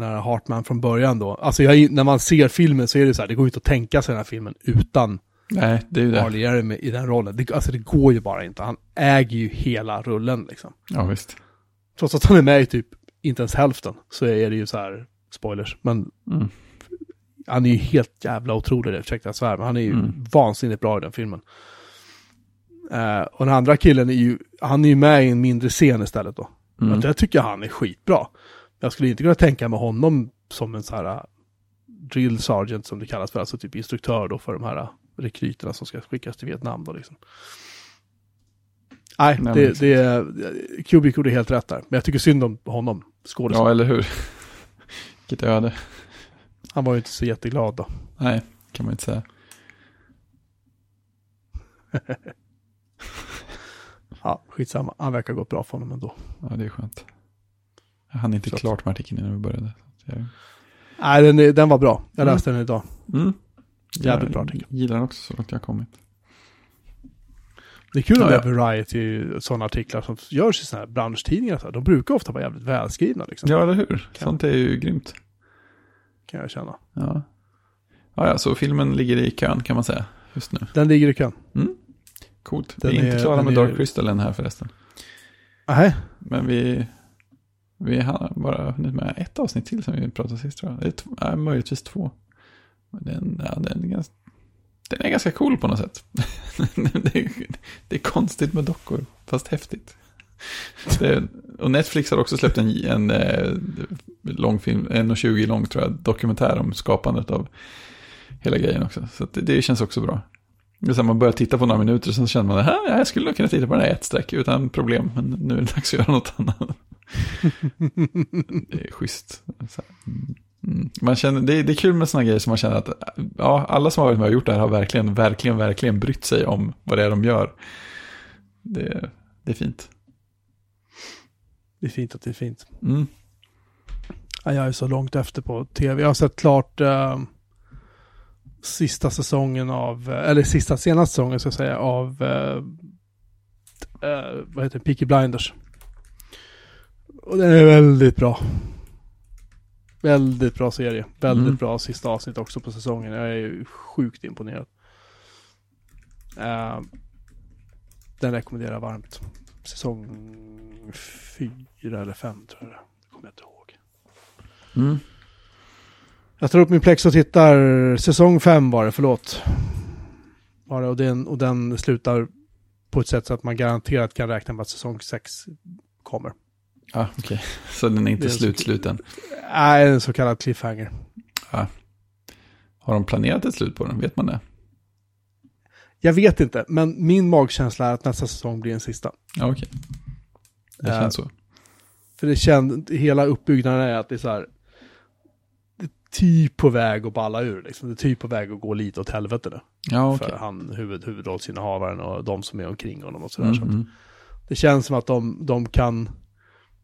den här Hartman från början då. Alltså jag, när man ser filmen så är det så här, det går inte att tänka sig den här filmen utan Nej, det är ju det. Harley Jeremy i den rollen. Det, alltså det går ju bara inte. Han äger ju hela rullen liksom. Ja, visst. Trots att han är med i typ inte ens hälften så är det ju så här, spoilers. Men Mm. han är ju helt jävla otrolig, ursäkta jag svär, men han är ju Mm. vansinnigt bra i den filmen. Eh, och den andra killen är ju, han är ju med i en mindre scen istället då. Mm. Jag tycker han är skitbra. Jag skulle inte kunna tänka mig honom som en så här uh, drill sergeant som det kallas för, alltså typ instruktör då för de här uh, rekryterna som ska skickas till Vietnam då liksom. Nej, Nej, det, det är, Kubrick gjorde helt rätt där. Men jag tycker synd om honom, skådespelaren. Ja, eller hur? [laughs] Vilket öde. Han var ju inte så jätteglad då. Nej, kan man inte säga. [laughs] Ja, skitsamma. Han verkar gått bra för honom ändå. Ja, det är skönt. Jag hann inte Så klart med artikeln innan vi började. Jag- Nej, den, den var bra. Jag Mm. läste den idag. Mm. Jävligt jag bra artikel. gillar den också så långt jag har kommit. Det är kul Ja, med ja. Variety, sådana artiklar som görs i sådana här branschtidningar. Så här. De brukar ofta vara jävligt välskrivna liksom. Ja, eller hur? Sånt är ju grymt. Kan jag känna. Ja. Ja, ja, så filmen ligger i kön kan man säga just nu. Den ligger i kön. Coolt. Den vi är, inte klara med är- Dark Crystal än här förresten. Nej, Men vi, vi har bara hunnit med ett avsnitt till som vi pratade sist tror jag. Det är t- möjligtvis två. Men den, ja, den, är ganska, den är ganska cool på något sätt. [laughs] det, är, det är konstigt med dockor, fast häftigt. Det, och Netflix har också släppt en, en eh, långfilm, 1,20 lång tror jag, dokumentär om skapandet av hela grejen också. Så att det, det känns också bra. Det så här, man börjar titta på några minuter och sen känner man att jag skulle nog kunna titta på den här i ett streck utan problem. Men nu är det dags att göra något annat det är schysst. Mm. Man känner, det, är, det är kul med sådana grejer som man känner att ja, alla som har varit med och gjort det här har verkligen, verkligen, verkligen brytt sig om vad det är de gör. Det, det är fint. det är fint att det är fint. Mm. Ja, jag är så långt efter på tv. Jag har sett klart eh, sista säsongen av, eh, eller sista senaste säsongen ska jag säga, av, eh, eh, vad heter det, Peaky Blinders. Och den är väldigt bra. Väldigt bra serie. Väldigt Mm. bra sista avsnitt också på säsongen. Jag är sjukt imponerad. Eh, den rekommenderar jag varmt. Säsong fyra eller fem tror jag. Det kommer jag inte ihåg. Mm. Jag tar upp min plex och tittar. Säsong fem var det, förlåt. Var det, och, den, och den slutar på ett sätt så att man garanterat kan räkna med att säsong sex kommer. Ja, okej. Så den är inte Det är så- slut, sluten. Nej, en så kallad cliffhanger. Har de planerat ett slut på den? Vet man det? Jag vet inte, men min magkänsla är att nästa säsong blir en sista. Ja, okej. Det Ja. känns så. För det känd, hela uppbyggnaden är att det är så här. Det är typ på väg att balla ur liksom. Det är typ på väg att gå lite åt helvete nu. Ja, okej. För han, huvud, huvudrollsinnehavaren och de som är omkring honom och sådär. Mm, Så mm. det känns som att de, de kan,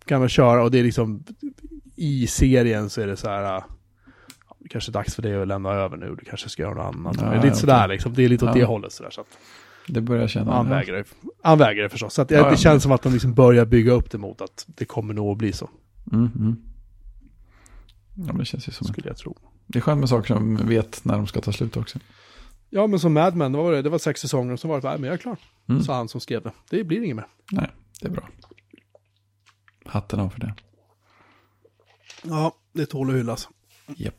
kan väl köra och det är liksom i serien så är det så här. Det kanske dags för dig att lämna över nu. Du kanske ska göra något annat. Ja, är lite sådär okej. liksom. Det är lite åt Ja. det hållet sådär. Så att Det börjar känna... han, vägrar, han vägrar det förstås. Så att det, Ja, ja. det känns som att de liksom börjar bygga upp det mot att det kommer nog att bli så. Mm, mm. Ja, men det känns ju som... Skulle jag tro. Det är skönt med saker som vet när de ska ta slut också. Ja, men som Mad Men, det var, det, det var sex säsonger och så var det, nej men jag är klar. Mm. Sa han som skrev det. Det blir inget mer. Nej, det är bra. Hatten av för det. Ja, det tål att hyllas. Japp.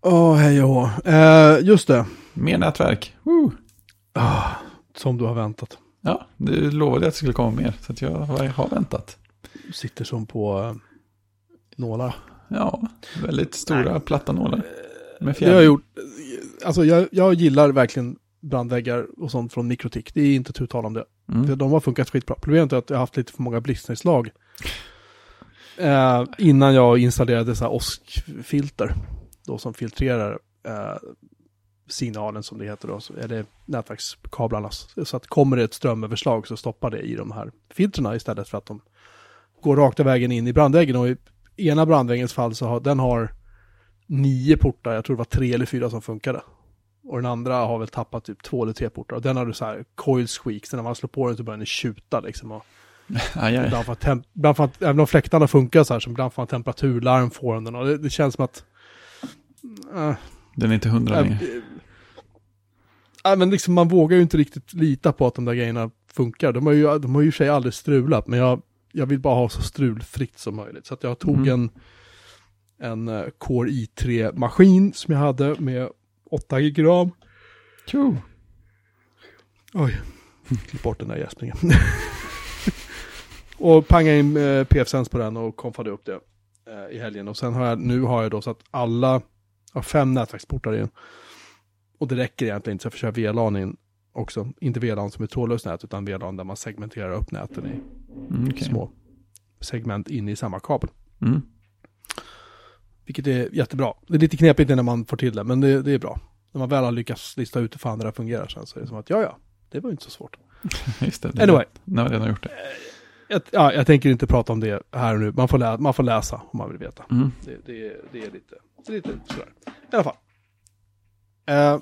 Åh, hej och eh, Just det. Mer nätverk. Woo! Ah, som du har väntat. Ja, du lovade att det skulle komma mer. Så jag har, väntat. Du sitter som på eh, nålar. Ja, väldigt stora platta nålar. Med Det har jag gjort. Alltså jag, jag gillar verkligen brandväggar och sånt från Mikrotik. Det är inte tu tal om det. Mm. De har funkat skitbra. Problemet är att jag har haft lite för många blixtnedslag. Eh, innan jag installerade så här OSK-filter. Då som filtrerar eh, signalen som det heter då. Det nätverkskablarna. Så att kommer det ett strömöverslag så stoppar det i de här filtrerna istället för att de går rakt vägen in i brandväggen. Och i ena brandväggens fall så har den har nio portar. Jag tror det var tre eller fyra som funkade. Och den andra har väl tappat typ två eller tre portar. Och den har du så här coil squeaks. När man slår på den så börjar den tjuta liksom. Och [laughs] ibland får man tem- ibland får man, även om fläktarna funkar så här, så ibland får man temperaturlarm på den. Och det, det känns som att... Äh, Den är inte hundra äh, längre. äh, men liksom man vågar ju inte riktigt lita på att de där grejerna funkar. De har ju, de har ju sig aldrig strulat, men jag, jag vill bara ha så strulfritt som möjligt. Så att jag tog Mm. en, en eh, Core i3-maskin som jag hade med 8 gram. Tjo! Oj, klipp bort den där gäspningen. [laughs] och pangade in eh, PF-sens på den och konfade upp det eh, i helgen. Och sen har jag, nu har jag då så att alla, har fem nätverksportar in. Och det räcker egentligen inte, så jag får köra VLAN in också. Inte VLAN som är trådlöst nät, utan VLAN där man segmenterar upp näten i Mm, okej. små segment in i samma kabel. Mm. Vilket är jättebra. Det är lite knepigt när man får till det, men det, det är bra. När man väl har lyckats lista ut hur fan det där fungerar sen så är det som att ja, ja, det var ju inte så svårt. [laughs] Just det. Anyway. Nu har jag redan gjort det. Jag, ja, jag tänker inte prata om det här och nu. Man får, lä man får läsa om man vill veta. Mm. Det, det, det, är lite, det är lite sådär. I alla fall. Eh,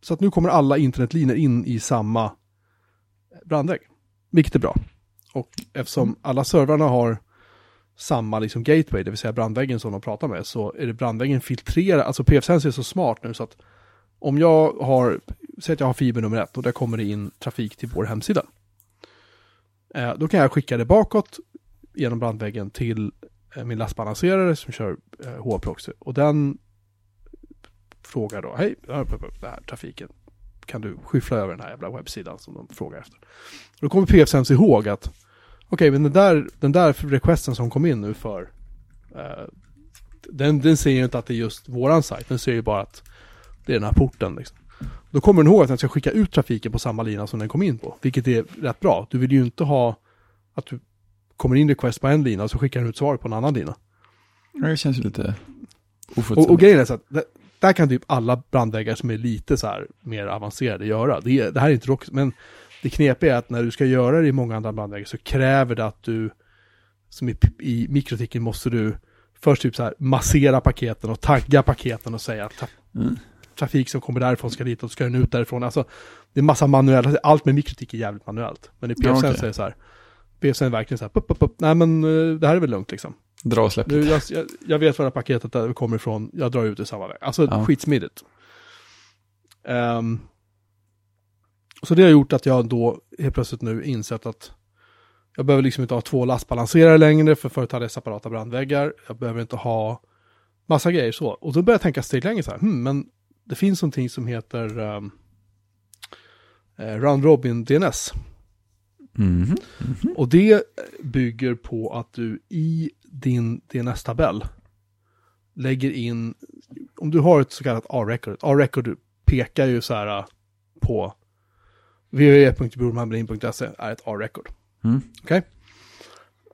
så att nu kommer alla internetlinjer in i samma brandvägg. Vilket är bra. Och eftersom alla servrarna har samma liksom gateway, det vill säga brandväggen som de pratar med, så är det brandväggen filtrerar, alltså PFSense är så smart nu så att om jag har, säg att jag har fiber nummer ett och där kommer det in trafik till vår hemsida. Eh, då kan jag skicka det bakåt genom brandväggen till eh, min lastbalanserare som kör eh, H-proxy. Och den frågar då, hej, den här trafiken, kan du skyffla över den här jävla webbsidan som de frågar efter. Och då kommer PFSense ihåg att, okej, men den där, den där requesten som kom in nu för, eh, den, den ser ju inte att det är just våran sajt, den ser ju bara att det är den här porten liksom. Då kommer den ihåg att den ska skicka ut trafiken på samma lina som den kom in på, vilket är rätt bra. Du vill ju inte ha att du kommer in request på en lina och så skickar den ut svar på en annan lina. Ja, det känns ju lite och, och grejen är så att det, där kan typ alla brandväggar som är lite så här mer avancerade göra. Det, det här är inte rock, men det knepiga är att när du ska göra det i många andra brandväggar så kräver det att du, som i, i mikroticken måste du först typ så här massera paketen och tagga paketen och säga att mm. trafik som kommer därifrån ska dit och ska den ut därifrån. Alltså, det är massa manuellt, allt med mikrotik är jävligt manuellt. Men i PFSen ja, okay. så är det så här, PFSen är verkligen så här, pup, pup, pup. nej men eh, det här är väl lugnt liksom. Dra och släpp nu, jag, jag, jag, vet var det paketet kommer ifrån, jag drar ut det samma väg. Alltså ja. skitsmidigt. Um, så det har gjort att jag då helt plötsligt nu insett att jag behöver liksom inte ha två lastbalanserare längre, för förut hade jag separata brandväggar. Jag behöver inte ha massa grejer så. Och då börjar jag tänka steg längre så här, hmm, men det finns någonting som heter um, eh, Round Robin DNS. Mm -hmm. Mm -hmm. Och det bygger på att du i din DNS-tabell lägger in, om du har ett så kallat A-record, A-record pekar ju så här på www.burmanmarin.se är ett A-record. Mm. Okej? Okay?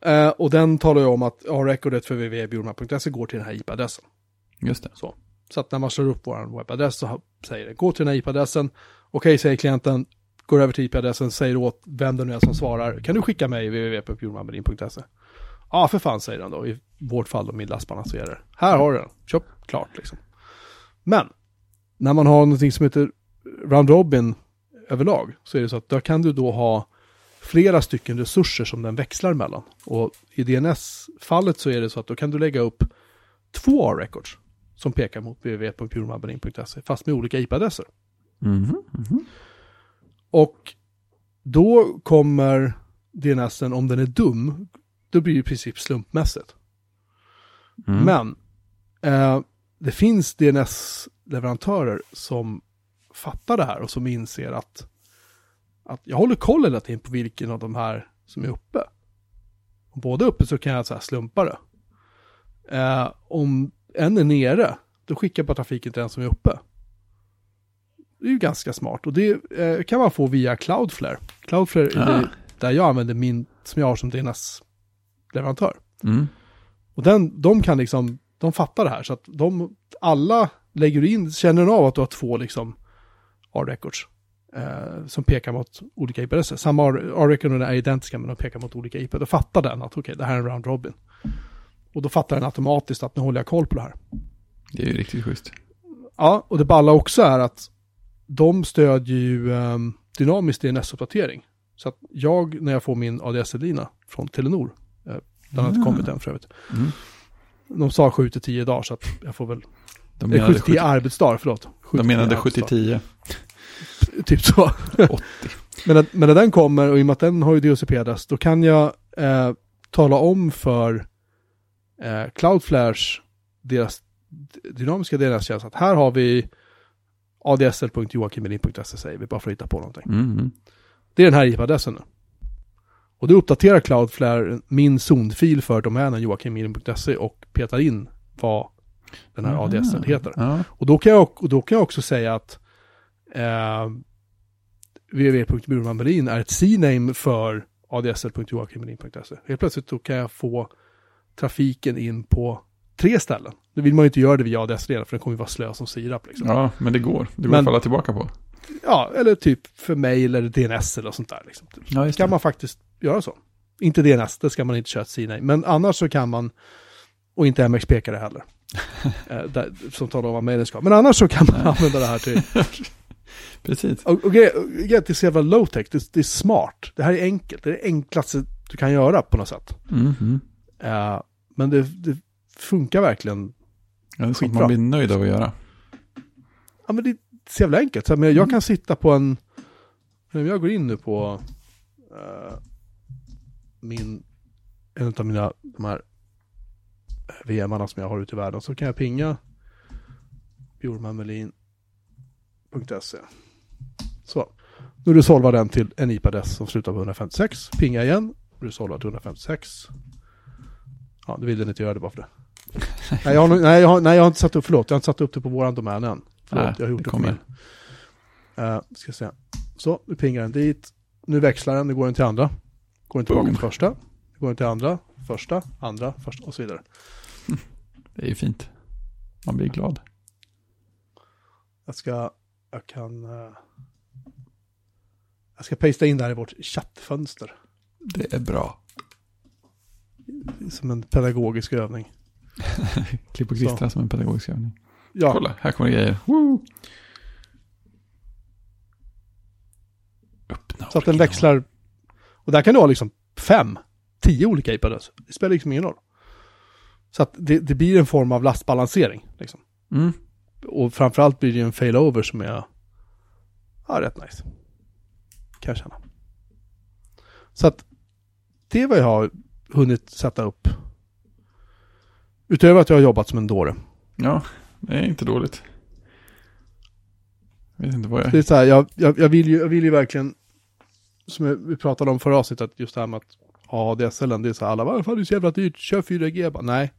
Uh, och den talar ju om att A-recordet för www.burman.se går till den här IP-adressen. Just det. Så. så att när man slår upp vår webbadress så säger det, gå till den här IP-adressen. Okej, okay, säger klienten, går över till IP-adressen, säger åt vem det nu är som svarar, kan du skicka mig www.burmanmarin.se? Ja, för fan säger den då, i vårt fall då min lastbalanserare. Här har du den, köp, klart liksom. Men, när man har någonting som heter Round Robin överlag, så är det så att där kan du då ha flera stycken resurser som den växlar mellan. Och i DNS-fallet så är det så att då kan du lägga upp två A-records som pekar mot www.purmabarin.se fast med olika IP-adresser. Mm -hmm. Och då kommer DNSen, om den är dum, då blir det i princip slumpmässigt. Mm. Men eh, det finns DNS-leverantörer som fattar det här och som inser att, att jag håller koll hela tiden på vilken av de här som är uppe. Om båda är uppe så kan jag så här slumpa det. Eh, om en är nere, då skickar jag bara trafiken till den som är uppe. Det är ju ganska smart och det eh, kan man få via Cloudflare. Cloudflare ja. är det där jag använder min, som jag har som DNS leverantör. Mm. Och den, de kan liksom, de fattar det här så att de, alla lägger in, känner av att du har två liksom R-records. Eh, som pekar mot olika IP-adresser. Samma R-records är identiska men de pekar mot olika IP. Då fattar den att okej, okay, det här är en round robin. Och då fattar den automatiskt att nu håller jag koll på det här. Det är ju riktigt schysst. Ja, och det balla också är att de stödjer ju um, dynamisk DNS-uppdatering. Så att jag, när jag får min ADSL-lina från Telenor, eh, den har inte kommit än för övrigt. Mm. De sa 7 till 10 dagar så att jag får väl... De menade 7 till 10 arbetsdagar, förlåt. De menade 7 till 10. Typ så. 80. men, när, men när den kommer, och i och med att den har ju DHCP-adress, då kan jag eh, tala om för eh, Cloudflares, deras dynamiska DNS-tjänst, att här har vi adsl.joakimmelin.se säger vi, bara för att hitta på någonting. Mm. Det är den här IP-adressen nu. Och då uppdaterar Cloudflare min zonfil för domänen joakimmelin.se och petar in vad den här ADSL heter. Ja. Och, då kan jag, och då kan jag också säga att eh, www.burmanmarin är ett C-name för adsl.joakimmelin.se. Helt plötsligt då kan jag få trafiken in på tre ställen. Nu vill man ju inte göra det via ADS-ledaren för den kommer ju vara slö som sirap. Liksom. Ja. Ja, men det går. Det går Men- att falla tillbaka på. eller typ för mail eller DNS eller sånt där. Liksom. Ja, det. man faktiskt göra så. Inte DNS, det ska man inte köra sina i. Men annars så kan man, och inte MXPkare heller. Eh, där, som talar om vad mailen ska. Men annars så kan man använda det här till [laughs] Precis. Och, och grej- och grejen, det är så jävla low tech, det, det är smart. Det här är enkelt, det är det enklaste du kan göra på något sätt. Mhm. Eh, men det, det funkar verkligen. Ja, det är Skitbra. man blir nöjd av att göra. Ja men det är så jävla enkelt. Så, men jag kan sitta på en, om jag går in nu på eh, min, en av mina, de här VM-arna som jag har ute i världen, så kan jag pinga bjurmanmelin.se. Så, nu resolvar den till en IP-adress som slutar på 156. Pinga igen, resolvar till 156. Ja, du vill den inte göra det bara för det. [laughs] nej, jag har, nej, jag har, nej, jag har inte satt upp, förlåt, jag har inte satt upp det på våran domän än. Förlåt, Nej, jag har gjort det det, på min. Uh, ska se. Så, nu pingar den dit. Nu växlar den, nu går den till andra. Går den tillbaka Boom. till första. Nu går den till andra, första, andra, första och så vidare. Det är ju fint. Man blir glad. Jag ska, jag kan... eh, jag ska pasta in det här i vårt chattfönster. Det är bra. Som en pedagogisk övning. [laughs] Klipp och klistra som en pedagogisk övning. Ja, Kolla, här kommer grejer. Woo! Öppna så att den växlar. Och där kan du ha liksom fem, tio olika IP-adresser. Det spelar liksom ingen roll. Så att det, det blir en form av lastbalansering. Liksom. Mm. Och framförallt blir det en failover som är ja, rätt nice. Kan jag känna. Så att det är vad jag har hunnit sätta upp. Utöver att jag har jobbat som en dåre. Ja, det är inte dåligt. Jag vet inte vad Det är jag... så här, jag, jag, jag, vill ju, jag vill ju verkligen, som jag- vi pratade om förra avsnittet, just det här med att ADSL, det är så här, alla bara, fan det är så jävla dyrt, kör 4G. Jag bara, nej,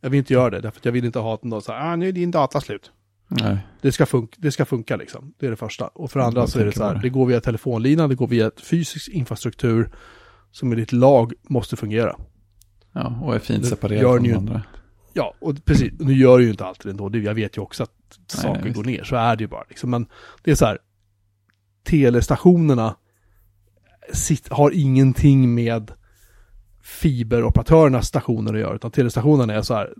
jag vill inte göra det, därför att jag vill inte ha att någon säger, ah nu är din data slut. Nej. Det ska, funka, det ska funka liksom, det är det första. Och för Jag andra så är det så här, det. går via telefonlinan, det går via ett fysisk infrastruktur som enligt lag måste fungera. Ja, och är fint separerat från ju andra. Ja, och precis, nu gör det ju inte alltid ändå, jag vet ju också att Nej, saker nej, går ner, så är det ju bara liksom. Men det är så här, telestationerna sitt, har ingenting med fiberoperatörernas stationer att göra, utan telestationerna är så här,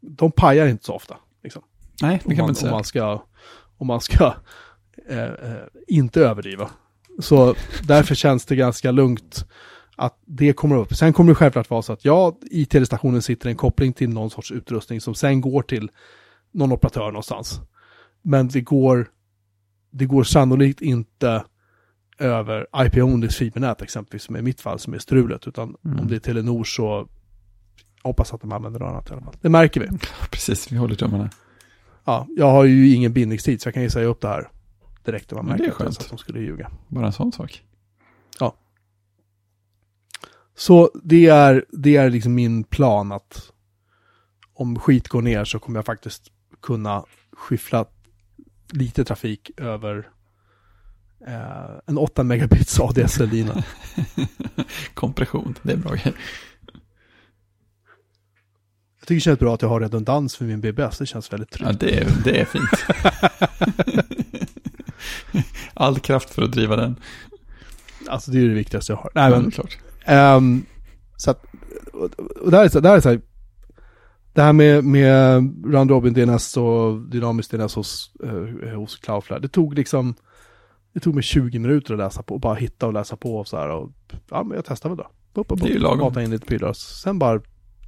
de pajar inte så ofta. Liksom. Nej, det Om kan man man, inte om säga. man ska, om man ska eh, eh, inte överdriva. Så därför känns det ganska lugnt att det kommer upp. Sen kommer det självklart vara så att ja, i telestationen sitter en koppling till någon sorts utrustning som sen går till någon operatör någonstans. Men det går, det går sannolikt inte över IP-onlys fibernät exempelvis, som är mitt fall som är strulet, utan Mm. om det är Telenor så hoppas att de använder något annat i alla fall. Det märker vi. [laughs] Precis, vi håller tummarna. Ja, jag har ju ingen bindningstid så jag kan ju säga upp det här direkt när man det märker är att, de skulle ljuga. Bara en sån sak. Så det är, det är liksom min plan att om skit går ner så kommer jag faktiskt kunna skyffla lite trafik över eh, en 8 megabits ADSL-lina. [laughs] Kompression, det är bra grej. Jag tycker det känns bra att jag har redundans för min BBS, det känns väldigt Ja, tryggt. det är, det är fint. [laughs] All kraft för att driva den. Alltså det är det viktigaste jag har. Nej, Ja, men, klart. Ehm, så att, och, här är så, det här är så här, det här med, med round robin DNS och dynamiskt DNS hos, eh, hos Cloudflare, det tog liksom, det tog mig 20 minuter att läsa på, bara hitta och läsa på och så här och, ja men jag testar väl då. Upp, upp, Det är ju lagom. mata in lite prylar, sen bara,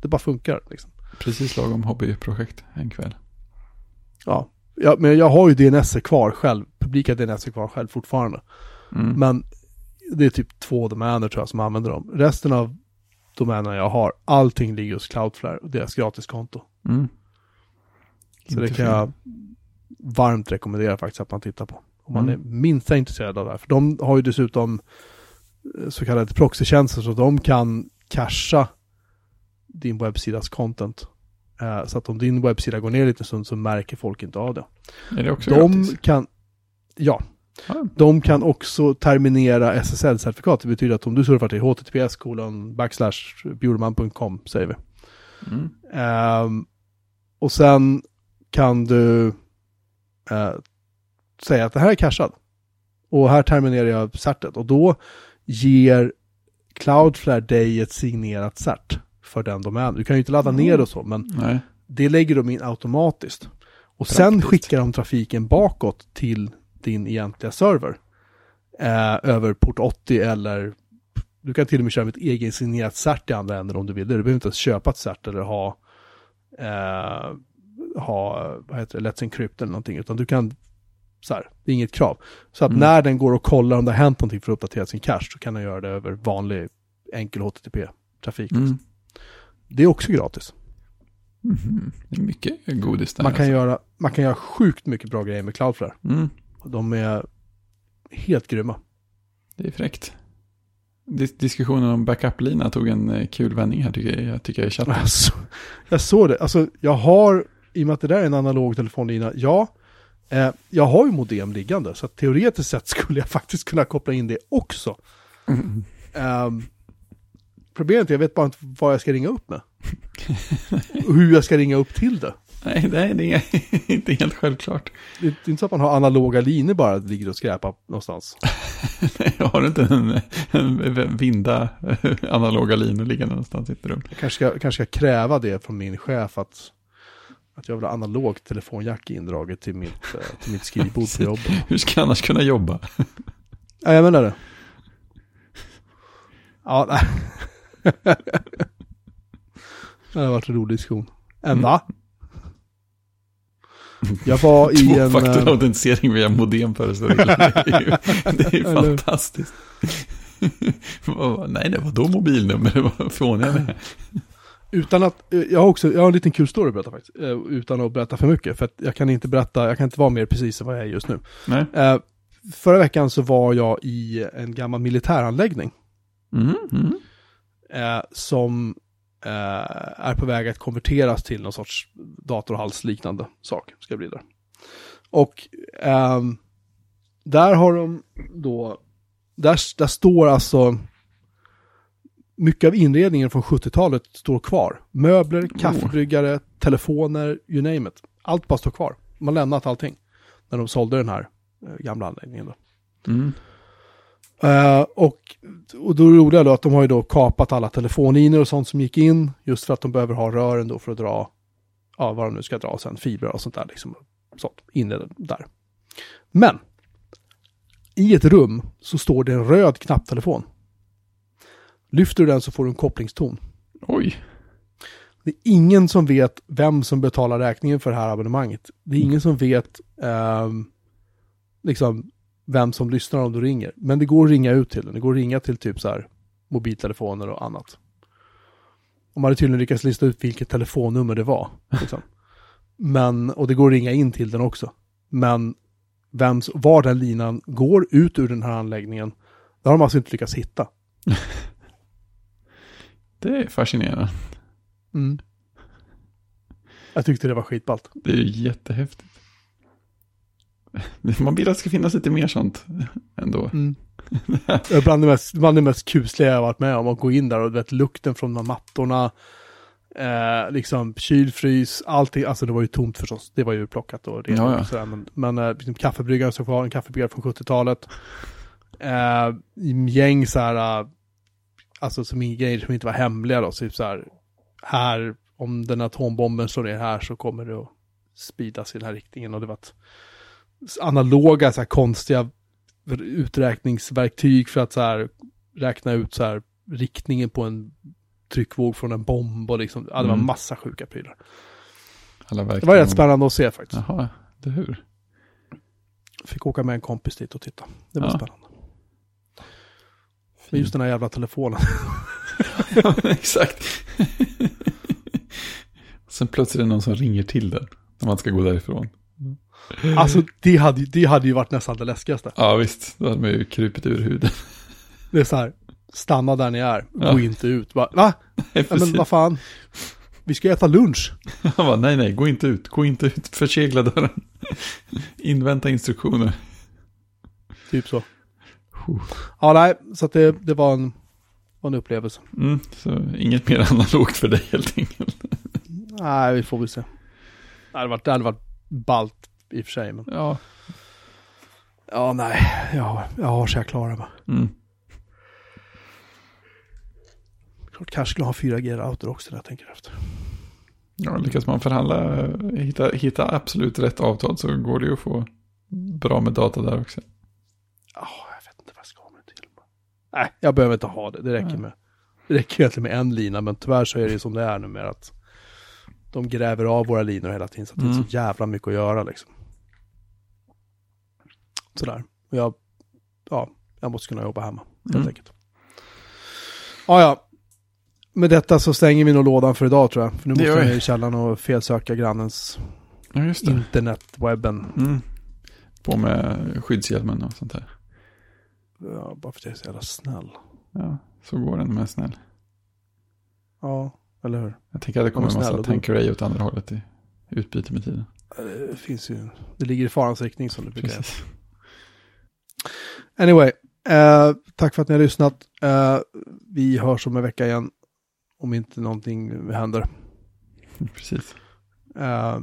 det bara funkar liksom. Precis lagom hobbyprojekt en kväll. Ja, ja men jag har ju DNS kvar själv, publika DNS kvar själv fortfarande. Mm. Men det är typ två domäner tror jag som använder dem. Resten av domänerna jag har, allting ligger hos Cloudflare och deras gratiskonto. Mm. Så det Inte kan fel. jag varmt rekommendera faktiskt att man tittar på. Om man Mm. är minsta intresserad av det här. För de har ju dessutom eh, så kallade proxytjänster så de kan casha din webbsidas content. Eh, Så att om din webbsida går ner en liten stund så märker folk inte av det. Är det också De gratis? kan, ja, Ja, de kan också terminera SSL-certifikat. Det betyder att om du surfar till https kolon backslash bjurman.com säger vi. Mm. Ehm, och sen kan du eh, säga att det här är cashad. Och här terminerar jag certet. Och då ger Cloudflare dig ett signerat cert för den domänen. Du kan ju inte ladda ner och så, men Nej. det lägger de in automatiskt. Och sen Praktiskt. skickar de trafiken bakåt till din egentliga server. Eh, över port 80 eller du kan till och med köra ett egensignerat cert i andra änden om du vill det. Du behöver inte ens köpa ett cert eller ha, eh, ha vad heter det, Let's Encrypt eller någonting. Utan du kan, så här, det är inget krav. Så att Mm. när den går och kollar om det har hänt någonting för att uppdatera sin cache så kan den göra det över vanlig enkel HTTP-trafik. Mm. Det är också gratis. Mhm. Det är mycket godis där. Man kan, alltså. göra, man kan göra sjukt mycket bra grejer med Cloudflare. mm. De är helt grymma. Det är fräckt. Dis- diskussionen om backup-lina tog en eh, kul vändning här tycker jag, jag tycker jag i chatten. Alltså, jag såg det. Alltså, jag har, i och med att det där är en analog telefonlina, ja, eh, jag har ju modem liggande. Så teoretiskt sett skulle jag [laughs] faktiskt kunna koppla in det också. Mm. Ehm, problemet är, jag vet bara inte vad jag ska ringa upp med. Och [laughs] hur jag ska ringa upp till det. Nej, nej, det är [laughs] inte helt självklart. Det är inte så att man har analoga linjer bara, ligger och skräpar någonstans. Har du inte en, en vinda analoga linor liggande någonstans i ett rum? Jag kanske ska, kanske ska kräva det från min chef att, att jag vill ha analog telefonjack indraget till mitt, eh, till mitt skrivbord på [laughs] jobbet. Hur ska jag annars kunna jobba? Ja, jag menar det. Ja, nej. [laughs] det har varit en rolig diskussion. En va? Jag var i [laughs] en... Tvåfaktor eh, via modem jag. Det är ju det är ju fantastiskt. Nej, det var då mobilnummer, det var fåniga det. Utan att, eh, jag har också, jag har en liten kul story att berätta faktiskt. eh, Utan att berätta för mycket. För att jag kan inte berätta, jag kan inte vara mer precis än vad jag är just nu. Nej. Eh, förra veckan så var jag i en gammal militäranläggning. Mm, mm. som är på väg att konverteras till någon sorts datorhalsliknande sak, ska det bli där. Och ehm, där har de då, där, där står alltså, mycket av inredningen från 70-talet står kvar. Möbler, kaffebryggare, telefoner, you name it. Allt bara står kvar. Har lämnat allting när de sålde den här eh, gamla anläggningen. Då. Mm. Eh, och, och då är det roliga då att de har ju då kapat alla telefonlinjer och sånt som gick in. Just för att de behöver ha rören då för att dra, ja vad de nu ska dra sen, fibrer och sånt där liksom. Sånt, inne där. Men, i ett rum så står det en röd knapptelefon. Lyfter du den så får du en kopplingston. Oj, Det är ingen som vet vem som betalar räkningen för det här abonnemanget. Det är ingen som vet ehm, liksom vem som lyssnar om du ringer. Men det går att ringa ut till den. Det går att ringa till typ så här mobiltelefoner och annat. Och man hade tydligen lyckats lista ut vilket telefonnummer det var. Liksom. [laughs] Men, och det går att ringa in till den också. Men vems, var den linan går ut ur den här anläggningen, det har de alltså inte lyckats hitta. [laughs] det är fascinerande. Mm. Jag tyckte det var skitballt. Det är jättehäftigt. Man vill att det ska finnas lite mer sånt ändå. Mm. [laughs] Det är bland det, mest, bland det mest kusliga jag varit med om. Att gå in där och vet lukten från de mattorna. Eh, liksom kylfrys, allting. Alltså det var ju tomt förstås. Det var ju plockat och rent Ja, sådär. Men, men eh, liksom kaffebryggaren stod kvar, en kaffebryggare från 70-talet. Eh, gäng så här, eh, alltså som grejer som inte var hemliga då. Typ så här, här, om den atombomben slår ner här så kommer det att spridas i den här riktningen. Och det var ett analoga så här konstiga uträkningsverktyg för att så här räkna ut så här riktningen på en tryckvåg från en bomb och liksom, ja, det var Mm. massa sjuka prylar. Det var rätt spännande att se faktiskt. Jaha, det hur? Fick åka med en kompis dit och titta. Det var Ja. spännande. Men just den här jävla telefonen. [laughs] Ja, exakt. Sen plötsligt är det någon som ringer till den. När man ska gå därifrån. Alltså det hade, det hade ju varit nästan det läskigaste. Ja, visst. Då hade man ju krupit ur huden. Det är så här, stanna där ni är, gå Ja. inte ut. Bara, Va? Nej, [laughs] Ja, men vad fan? Vi ska äta lunch. [laughs] Han bara, nej, nej, gå inte ut. Gå inte ut. Försegla dörren. Invänta instruktioner. Typ så. Ja, nej, så det, det var en, var en upplevelse. Mm, så inget mer analogt för dig helt enkelt. Nej, vi får väl se. Det hade varit, det hade varit ballt i och för sig. Men... Ja. Ja, nej. Ja, jag har så jag klarar mig. Mm. Klart kanske skulle ha 4G-router också när jag tänker efter. Ja, lyckas man förhandla, hitta, hitta absolut rätt avtal så går det ju att få bra med data där också. Ja, jag vet inte vad jag ska ha med det till. Nej, jag behöver inte ha det. Det räcker med. Det räcker egentligen med en lina, men tyvärr så är det som det är nu med att de gräver av våra linor hela tiden så att det är Mm. så jävla mycket att göra liksom. Sådär. Och jag, ja, jag måste kunna jobba hemma helt Mm. enkelt. Ja, ja. Med detta så stänger vi nog lådan för idag tror jag. För nu Det måste jag vi. ner i källaren och felsöka grannens Ja, internetwebben. Mm. På med skyddshjälmen och sånt där. Ja, bara för att jag är så jävla snäll. Ja, så går den med snäll. Ja, eller hur? Jag tänker att det kommer Om en massa tankeray åt andra hållet i utbyte med tiden. Det finns ju, det ligger i farans riktning som det brukar. Precis. Anyway, eh, tack för att ni har lyssnat. Eh, vi hörs om en vecka igen. Om inte någonting händer. [laughs] Precis. Eh,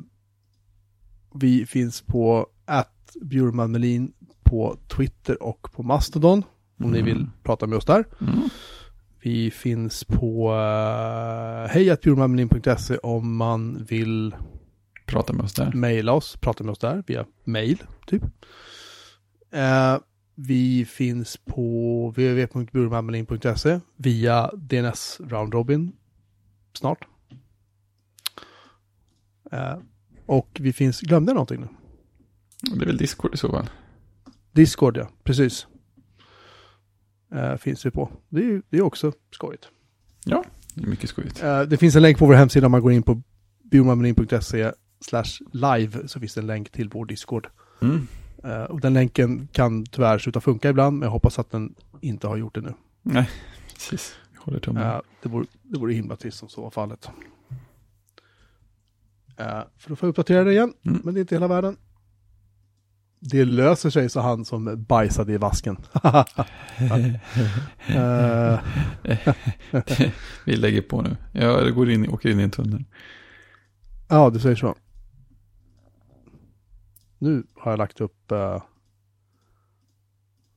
vi finns på att Bjurman Melin på Twitter och på Mastodon. Om ni vill prata med oss där. Mm. Vi finns på uh, hejatbjurmanmelin.se om man vill Prata med oss där. mejla oss, prata med oss där via mail, typ. Eh, vi finns på www.burmanmelin.se via DNS Round Robin snart. Eh, och vi finns, glömde jag någonting nu? Det är väl Discord i så fall. Discord ja, precis. Eh, finns vi på. Det är det är också skojigt. Ja, det är mycket skojigt. Eh, det finns en länk på vår hemsida om man går in på biomanmelin.se slash live så finns det en länk till vår Discord. Mm. Eh, och den länken kan tyvärr sluta funka ibland, men jag hoppas att den inte har gjort det nu. Nej, precis. Vi håller tummen. Det, vore, det vore himla trist om så var fallet. För då får jag uppdatera det igen, Mm. men det är inte hela världen. Det löser sig, sa han som bajsade i vasken. [laughs] Eh, [laughs] Vi lägger på nu. Jag går in, åker in i en tunnel. ja, du säger så. Nu har jag lagt upp... Uh,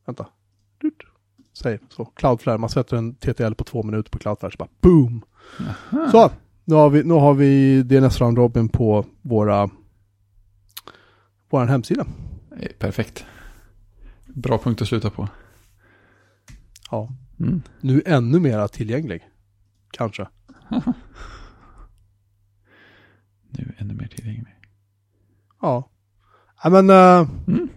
vänta. Säg så. Cloudflare. Man sätter en TTL på två minuter på Cloudflare så bara boom. Så. Nu har vi, nu har vi DNS Round Robin på våra vår hemsida. Eh, Perfekt. Bra punkt att sluta på. Ja. Mm. Nu ännu mera tillgänglig. Kanske. [laughs] Nu ännu mer tillgänglig. Ja. ja men uh, Mm.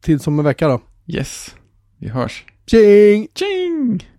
till som en vecka då. Yes, vi hörs. Tjing! Tjing!